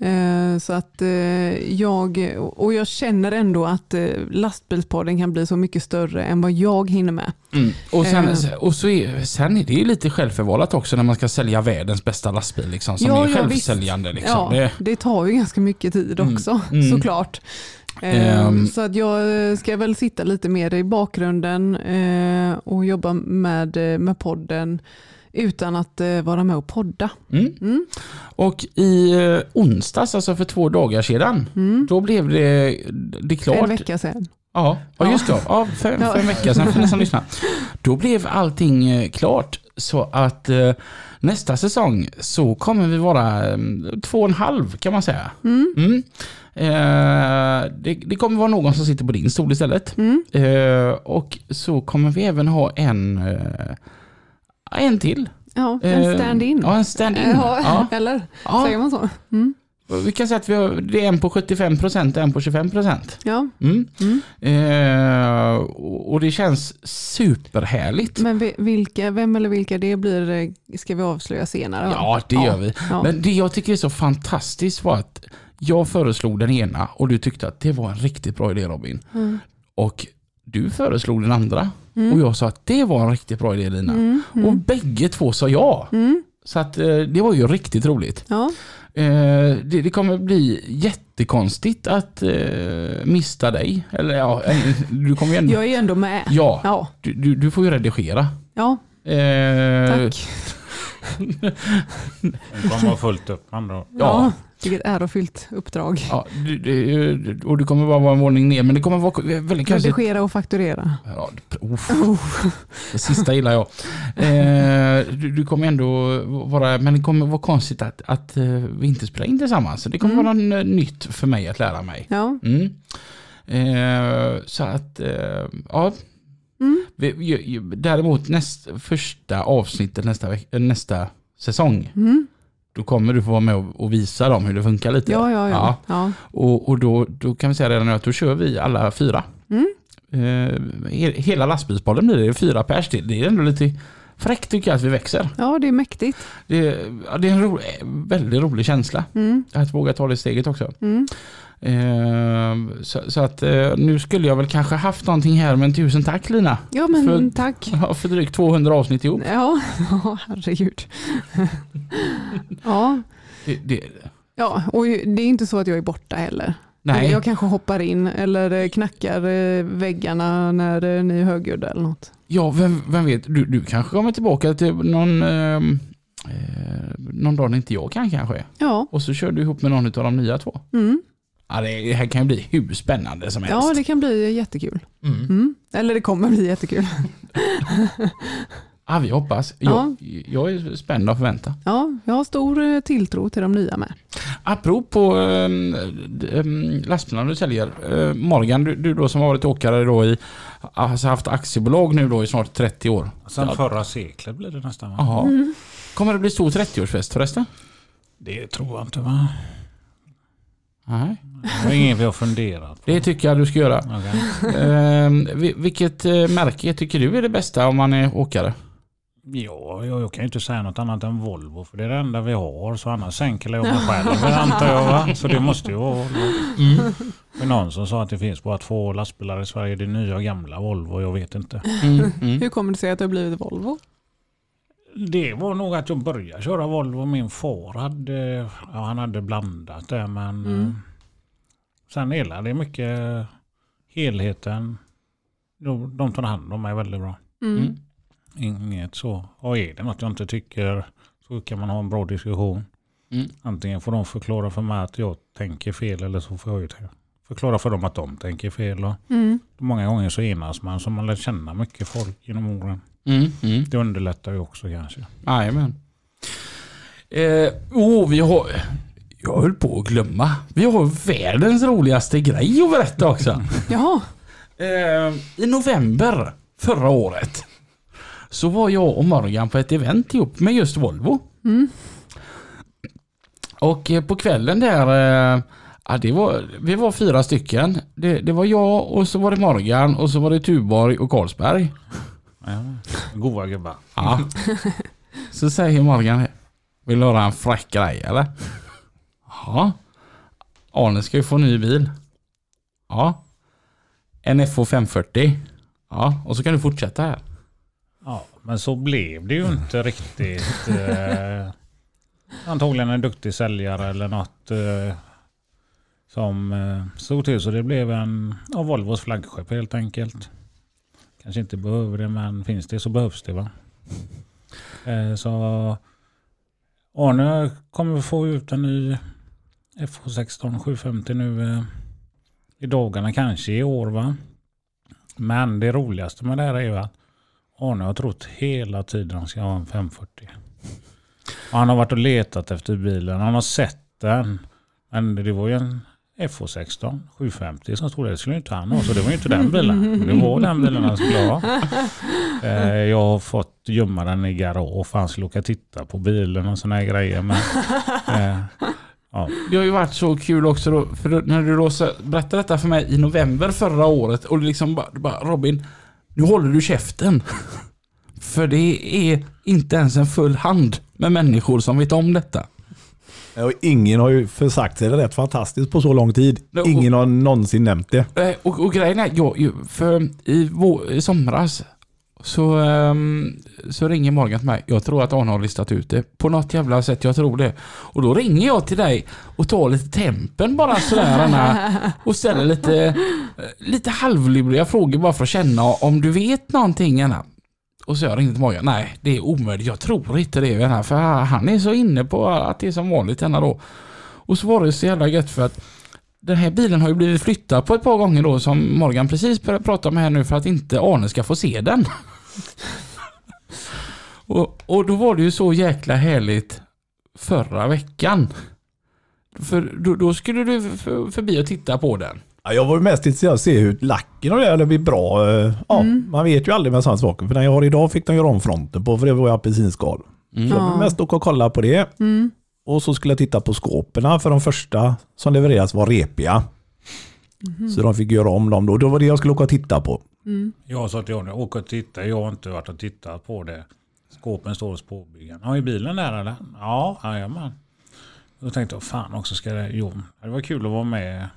Eh, Så att eh, jag, och jag känner ändå att eh, lastbilspodden kan bli så mycket större än vad jag hinner med. Mm. Och, sen, och så är, sen är det ju lite självförvållat också när man ska sälja världens bästa lastbil liksom, som Ja, är ja, självsäljande. Liksom. Ja, Det, tar ju ganska mycket tid Mm, också, mm. såklart. Eh, Ehm. Så att jag ska väl sitta lite mer i bakgrunden och jobba med, med podden utan att eh, vara med och podda. mm. Mm. Och i eh, onsdags, alltså för två dagar sedan, Mm. då blev det, det klart. En vecka sedan. Ja, ja just det. Ja, för, för en vecka sedan för ni som lyssnar. Då blev allting eh, klart så att nästa säsong så kommer vi vara eh, två och en halv kan man säga. Mm. Mm. Eh, det, det kommer vara någon som sitter på din stol istället. Mm. Eh, och så kommer vi även ha en, eh, en till. Ja, en Eh, stand-in. Ja, en stand-in. Ja, Ja. *laughs* Eller Ja. säger man så? Mm. Vi kan säga att vi har, det är en på 75% och en på 25%. Ja. Mm. Mm. Eh, och det känns superhärligt. Men vi- vilka, vem eller vilka det blir eh, ska vi avslöja senare. va? Ja, det gör vi. Ja. Men det jag tycker är så fantastiskt var att jag föreslog den ena och du tyckte att det var en riktigt bra idé Robin. Mm. Och du föreslog den andra Mm. och jag sa att det var en riktigt bra idé Lina. Mm. Och Mm. bägge två sa ja. Mm. Så att eh, det var ju riktigt roligt. Ja. Eh, det, det kommer bli jättekonstigt att eh, mista dig. Eller ja, eh, du kommer ju ändå... Jag är ju ändå med. Ja, Ja, du, du, du får ju redigera. ja Eh, tack. *laughs* Det kommer vara fullt upp andra. Ja. Vilket ärofyllt uppdrag. Ja, och du kommer bara vara en våning ner, men det kommer vara väldigt konstigt. Redigera och fakturera. Ja, *laughs* uff, det sista gillar jag. Eh, du, du kommer ändå vara, men det kommer vara konstigt att, att eh, vi inte spelar in tillsammans. Det kommer Mm. vara eh, nytt för mig att lära mig. Ja. Mm. Eh, så att, eh, ja. Mm. Däremot näst, första avsnittet nästa, nästa säsong, Mm. Då kommer du få vara med och, visa dem hur det funkar lite. Ja, ja, ja. ja. Och, och då, då kan vi säga redan nu att då kör vi alla fyra. Mm. Eh, he- hela lastbilspodden blir det fyra pers till. Det är ändå lite fräckt tycker jag att vi växer. ja, det är mäktigt. Det, ja, det är en ro, väldigt rolig känsla Mm. att våga ta det steget också. Mm. Eh, så, så att eh, nu skulle jag väl kanske haft någonting här men tusen tack Lina. Ja, men För- tack. *laughs* För drygt 200 avsnitt ihop. Ja, *laughs* herregud. *laughs* ja. Det, det, ja, och det är inte så att jag är borta heller. nej, Jag kanske hoppar in eller eh, knackar eh, väggarna när ni är högljudda eller något. ja vem, vem vet, du, du kanske kommer tillbaka till någon, ehm, eh, någon dag när inte jag kan kanske. Ja, Och så kör du ihop med någon av de nya två. mm. Ja, det, här kan ju bli hur spännande som helst. ja det kan bli jättekul. mm. Mm. Eller det kommer bli jättekul. ja, *laughs* vi hoppas. Jag, jag är spänd och förvänta. Ja, jag har stor eh, tilltro till de nya med. Apropå um, lastbilarna du säljer. eh, Morgan, du, du då som har varit åkare då i, alltså haft aktiebolag nu då i snart 30 år. Sen Ja. förra seklet blir det nästan va? Mm. Kommer det bli stor 30-årsfest förresten? Det tror jag inte va? Nej. Det var inget vi har funderat på. Det tycker jag du ska göra. Okej. Ehm, vi- vilket eh, märke tycker du är det bästa om man är åkare? Ja, jag, jag kan ju inte säga något annat än Volvo för det är det enda vi har. Så annars sänker jag mig själv *laughs* antar jag. Va? Så det måste ju vara Volvo. Mm. Är någon som sa att det finns bara två lastbilar i Sverige. Det är nya och gamla Volvo. Jag vet inte. Mm. Mm. Hur kommer det sig att det har blivit Volvo? Det var nog att jag började köra Volvo. Min far hade, ja, han hade blandat det men Mm. eh, sen hela det mycket helheten. De, de tar hand om mig väldigt bra. Mm. Mm. Inget så. Och är det något jag inte tycker så kan man ha en bra diskussion. Mm. Antingen får de förklara för mig att jag tänker fel eller så får jag ju förklara för dem att de tänker fel. Och Mm. många gånger så enas man så man lär känna mycket folk genom åren. Mm. Mm. Det underlättar ju också kanske. Jajamän. Eh, oh, vi har... Jag höll på att glömma. Vi har världens roligaste grej att berätta också. *laughs* Jaha, Eh, I november förra året så var jag och Morgan på ett event ihop med just Volvo. Mm. Och eh, på kvällen där, eh, ja, det var, vi var fyra stycken. Det, det var jag och så var det Morgan och så var det Tuborg och Carlsberg. Ja, goa gubbar. Ja. Så säger Morgan, vill du höra en fräck grej eller? Ja. Arne ska ju få ny bil. Ja. En FH 540. Ja, och så kan du fortsätta här. Ja, men så blev det ju inte riktigt. Eh, antagligen en duktig säljare eller något eh, som eh, stod till. Så det blev en av Volvos flaggskepp helt enkelt. Kanske inte behöver det, men finns det så behövs det va. Eh, så Arne kommer få ut en ny FH16 750 nu eh, i dagarna, kanske i år va. Men det roligaste med det här är ju att Arne har trott hela tiden att han ska ha en 540. Och han har varit och letat efter bilen. Han har sett den. Men det var ju en FH16 750 som stod där. Det skulle inte han ha. Så det var ju inte den bilen. Det var den bilen han skulle ha. *laughs* Eh, Jag har fått gömma den i garage för han skulle åka titta på bilen och såna här grejer. Men, *laughs* eh, ja. Det har ju varit så kul också då, för när du då så- berättade detta för mig i november förra året och du liksom bara, bara Robin, nu håller du käften. *laughs* För det är inte ens en full hand med människor som vet om detta. Och ingen har ju försagt sig det rätt fantastiskt på så lång tid. Och- Ingen har någonsin nämnt det. Och, och grejen är, jag, för i, vår, i somras så, ehm, så ringer Morgan till mig. Jag tror att Arne har listat ut det. På något jävla sätt, jag tror det. Och då ringer jag till dig och tar lite tempen bara sådär Anna, och ställer lite, eh, lite halvluriga frågor bara för att känna om du vet någonting Anna. Och så jag ringde till Morgan. Nej, det är omöjligt. Jag tror inte det Här, för han är så inne på att det är som vanligt denna då. Och så var det så jävla gött för att den här bilen har ju blivit flyttad på ett par gånger då som Morgan precis började prata om här nu för att inte Arne ska få se den. *laughs* och, och då var det ju så jäkla härligt förra veckan. För då, då skulle du förbi och titta på den. Ja, jag var mest intresserad av att se hur lacken och det här blir bra. Ja, Man vet ju aldrig med sådana saker. För den jag har idag fick de göra om fronten på för det var ju apelsinskal. Mm. Så jag Ja. vill mest åka och kolla på det. Mm. Och så skulle jag titta på skåpen för de första som levereras var repiga. Så de fick göra om dem då. Då var det jag skulle åka och titta på. Mm. Jag sa till Johnny, åk och titta. Jag har inte varit och tittat på det. Skåpen står hos påbyggaren. Ja, i bilen där eller? Ja, jajamän. Då tänkte jag, fan också ska det... Jo, det var kul att vara med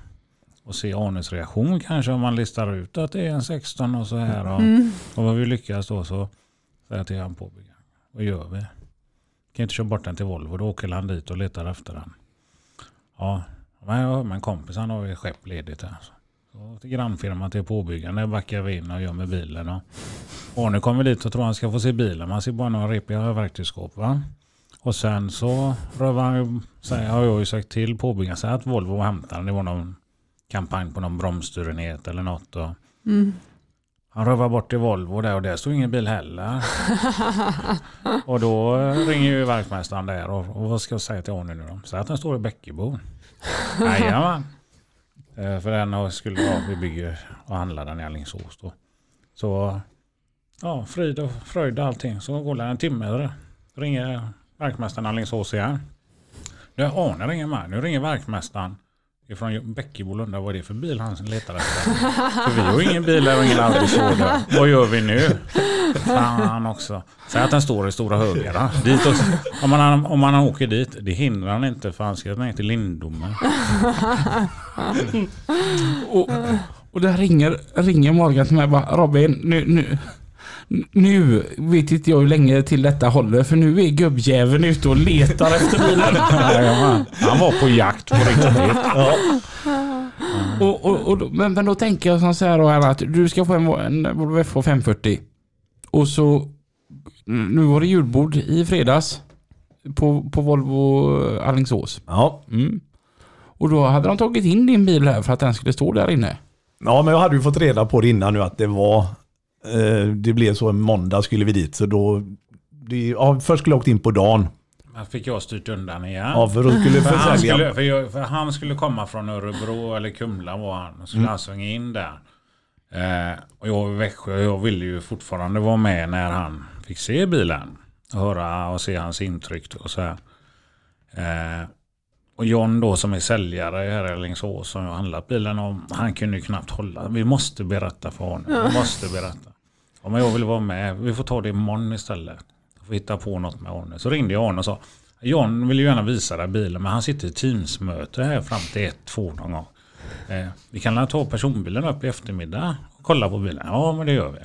och se Arnes reaktion kanske om man listar ut att det är en 16 och så här. Och, Mm. och vad vi lyckas då så säger jag till han påbyggaren. Vad gör vi? Kan inte köra bort den till Volvo. Då åker han dit och letar efter den. Ja, men, ja, men kompis han har ju skepp ledigt här. Så till grannfirman till påbyggaren. Där backar vi in och gör med bilen. Och Arne kommer dit och tror han ska få se bilen. Man ser bara några repiga verktygsskåp. Va? Och sen så rövar han säger, har jag ju sagt till påbyggaren att Volvo hämtar den. Det var någon kampanj på någon bromsstyrenhet eller något. Och Mm. han rövar bort till Volvo där och där stod ingen bil heller. *laughs* och då ringer ju verkmästaren där och, och vad ska jag säga till Arne nu då? Säg att den står i Bäckebo. *laughs* Jajamän. Eh, För den skulle vara, vi bygger och handlar den i Alingsås då. Så ja, frid och fröjd och allting. Så går det en timme eller ringer verkmästaren i Alingsås igen. Nu Arne ringer med. Nu ringer verkmästaren ifrån Bäckebolunda, vad är det för bil han letar efter. *laughs* För vi har ingen bil här och ingen arbetsordre. Vad gör vi nu? Fan också. Säg att den står i Stora Höga. Dit. Om, man, om man åker dit, det hindrar han inte för han ska ner till Lindome. *laughs* Och, och där ringer, ringer Morgan till mig och bara Robin, nu, nu, nu vet inte jag hur länge till detta håller för nu är gubbjäveln ute och letar efter bilen. *laughs* Han var på jakt på riktigt. *laughs* Och, och, och, då- men, men då tänker jag så här då att du ska få en, en Volvo FH 540 och så nu var det julbord i fredags på, på Volvo Alingsås. Ja. Mm. Och då hade de tagit in din bil här för att den skulle stå där inne. ja, men jag hade ju fått reda på det innan nu att det var... Eh, det blev så en måndag skulle vi dit. Så då... Det, ja, först skulle jag åkt in på dagen. Men fick jag styrt undan igen. Ja, för då skulle För han, skulle, för, jag, för han skulle komma från Örebro eller Kumla var han. Och skulle Mm. han svänga in där. Eh, och jag var i Växjö och jag ville ju fortfarande vara med när han fick se bilen. Och höra och se hans intryck och så här. Eh, och John då som är säljare här i Alingsås som jag har handlat bilen om. Han kunde ju knappt hålla. Vi måste berätta för honom. Vi måste berätta. Ja, men jag vill vara med. Vi får ta det imorgon istället. Jag får hitta på något med honom. Så ringde jag honom och sa. John vill ju gärna visa dig bilen men han sitter i Teamsmöte här fram till ett, två någon gång. Eh, vi kan ta personbilen upp i eftermiddag och kolla på bilen. Ja men det gör vi.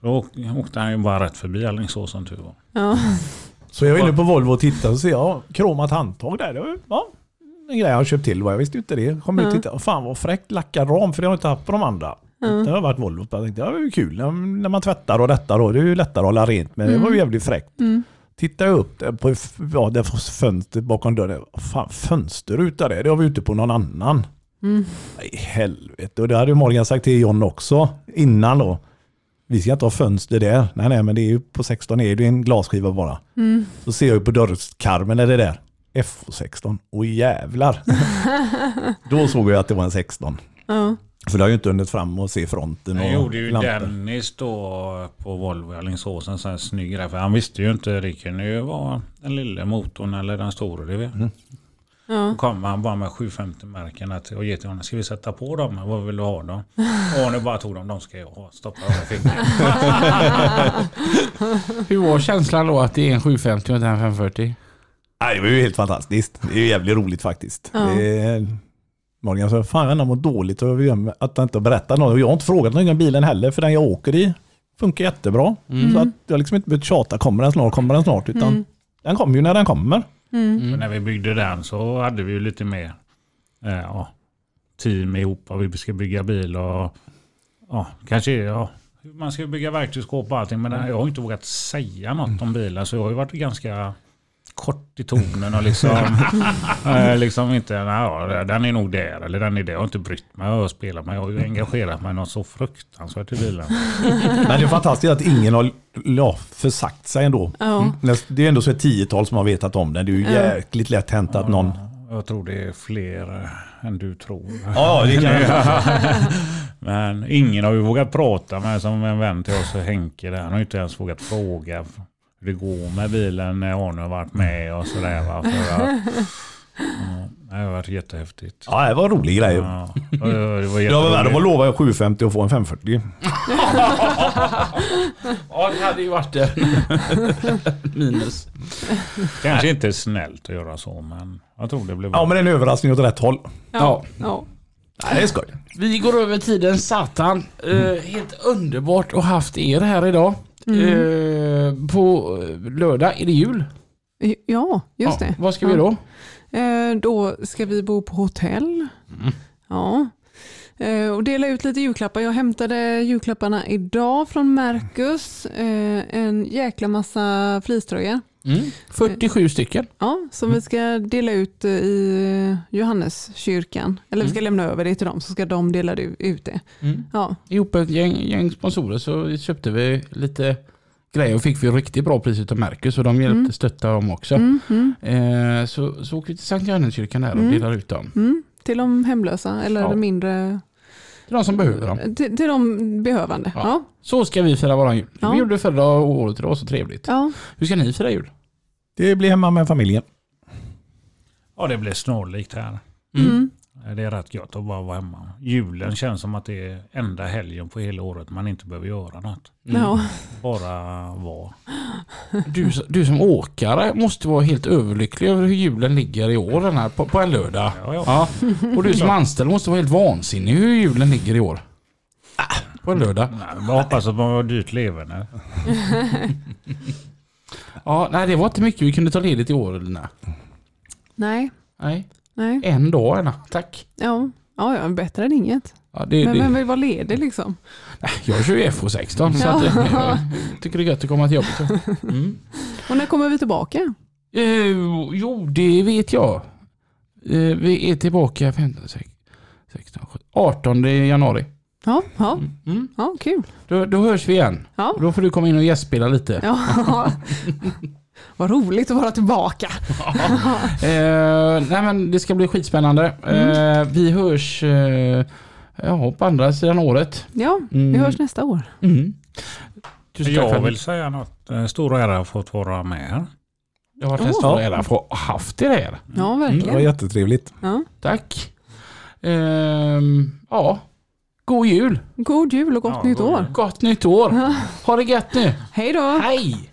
Så då åk- åkte han ju bara rätt förbi Alingsås som tur var. Ja. Så jag var inne på Volvo och tittade och ser, ja, kromat handtag där. Det var, ja, en grej jag har köpt till. Jag visste ju inte det. Kom ut och tittade. Fan vad fräckt lackad ram för det har jag inte haft på de andra. Det har varit Volvo. Jag tänkte, ja, det är kul när, man tvättar och detta då. Det är ju lättare att hålla rent. Men det var ju jävligt fräckt. Mm. Tittar jag upp på ja, det fönstret bakom dörren. Fan, fönsterruta det. Det har vi ju inte på någon annan. Mm. Nej, helvete. Och det hade ju Morgan sagt till John också innan då. Vi ska inte ha fönster där. Nej, nej, men det är ju på 16 är det en glasskiva bara. Mm. Så ser jag ju på dörrkarmen är det där. FO16. Åh jävlar. *laughs* Då såg jag att det var en 16. Ja. För det har ju inte hunnit fram och se fronten och Jag gjorde ju lampor. Dennis då på Volvo i Alingsås en här snygg grej. För han visste ju inte det kunde ju vara den lilla motorn eller den stora. Det vet. Ja. Då kom han bara med 750-märken att- och ge till honom. Ska vi sätta på dem? Vad vill du ha då? *laughs* Och nu bara tog de. De ska jag ha. Stoppa dem i fickan. *laughs* Hur var känslan då att det är en 750 och inte en 540? Nej, det var ju helt fantastiskt. Det är ju jävligt roligt faktiskt. Ja. Det är... Morgan sa, fan han har mått dåligt gör att han inte har berättat något. Och jag har inte frågat någon om bilen heller, för den jag åker i funkar jättebra. Så att jag har liksom inte behövt tjata, kommer den snart, kommer den snart, utan Mm. den kommer ju när den kommer. Mm. För när vi byggde den så hade vi ju lite mer eh, ja, team ihop. Och vi ska bygga bil och ja, kanske ja, man ska bygga verktygsskåp och allting. Men jag har inte vågat säga något om bilen. Så jag har ju varit ganska kort i tonen och liksom, *laughs* eh, liksom inte, ja, den är nog där eller den är där. Jag har inte brytt mig att spela men jag har ju engagerat mig något så fruktansvärt i bilen. Men det är fantastiskt att ingen har ja, försagt sig ändå. Ja. Det är ändå så ett tiotal som har vetat om den. Det är ju jäkligt lätt hänt att någon... Jag tror det är fler eh, än du tror. Ja, det kan jag *laughs* Men ingen har ju vågat prata med som en vän till oss, Henke, där. han har ju inte ens vågat fråga det går med bilen när Arne har varit med och sådär. Va? För att, *laughs* ja, det har varit jättehäftigt. Ja, det var en rolig grej. Ja, det var Det var *laughs* värre att lova 750 och få en 540. *laughs* Ja, det hade ju varit en minus. Kanske inte snällt att göra så, men jag tror det blev bra. Ja, men det är en överraskning åt rätt håll. Ja. Ja. Nej, det är skoj. Vi går över tiden satan. Eh, helt underbart att haft er här idag. Eh, på lördag är det jul. ja, just Ja, det. Vad ska vi då? Eh, då ska vi bo på hotell. Ja. Eh, och dela ut lite julklappar. Jag hämtade julklapparna idag från Mercus. Eh, en jäkla massa fleecetröjor. Mm. 47 stycken. Ja, som vi ska dela ut eh, i Johanneskyrkan. Eller vi ska lämna över det till dem så ska de dela ut det. Mm. Ja, Ihop ett gäng, gäng sponsorer så köpte vi lite grejer och fick vi riktigt bra pris utav Mercus och de hjälpte Mm. stötta dem också. mm, mm, Eh, så, så åkte vi till Sankt Johanneskyrkan här och Mm. delade ut dem. mm. Till de hemlösa eller Ja. de mindre, Till de som behöver dem. till, till de behövande. Ja. Ja. Så ska vi fira våran jul. Ja. Vi gjorde förra året och det var så trevligt. Ja. Hur ska ni fira jul? Det blir hemma med familjen. Ja, det blev snarlikt här. Mm. Mm. Det är rätt gött att bara vara hemma. Julen känns som att det är enda helgen på hela året man inte behöver göra något. Mm. Ja. Bara vara. Du, du som åkare måste vara helt överlycklig över hur julen ligger i år den här, på, på en lördag. Ja, ja. Ja. Och du som anställd måste vara helt vansinnig hur julen ligger i år. Ah, På en lördag. Nej, Jag hoppas att man har dyrt leverne. *laughs* Ja, nej det var inte mycket vi kunde ta ledigt i år Lina. Nej, Nej, nej. en dag Anna. Tack. Ja, ja, ja bättre än inget. Ja, det, Men det, vem vill vara ledig liksom? Jag kör ju FH16 så att, *laughs* jag tycker det är gött att komma till jobbet. Mm. Och när kommer vi tillbaka? Eh, jo, det vet jag. Eh, vi är tillbaka 15, 16, 16, 17, 18 januari. Ja, ja, Mm. Mm. ja kul. Då, då hörs vi igen. Ja. Då får du komma in och gästspela lite. Ja. *laughs* Vad roligt att vara tillbaka. Eh, nej men det ska bli skitspännande. Eh, vi hörs eh, ja, på andra sidan året. Ja, vi Mm. hörs nästa år. Mm. Jag vill säga något. Eh, Stor ära att fått vara med här. Det har varit en stor ära att få haft er här. Ja, Det var verkligen. jättetrevligt. Ja. Tack. Ehm, ja, god jul. God jul och gott Ja, nytt år. Gott nytt år. Ha det gött nu. Hej då. Hej!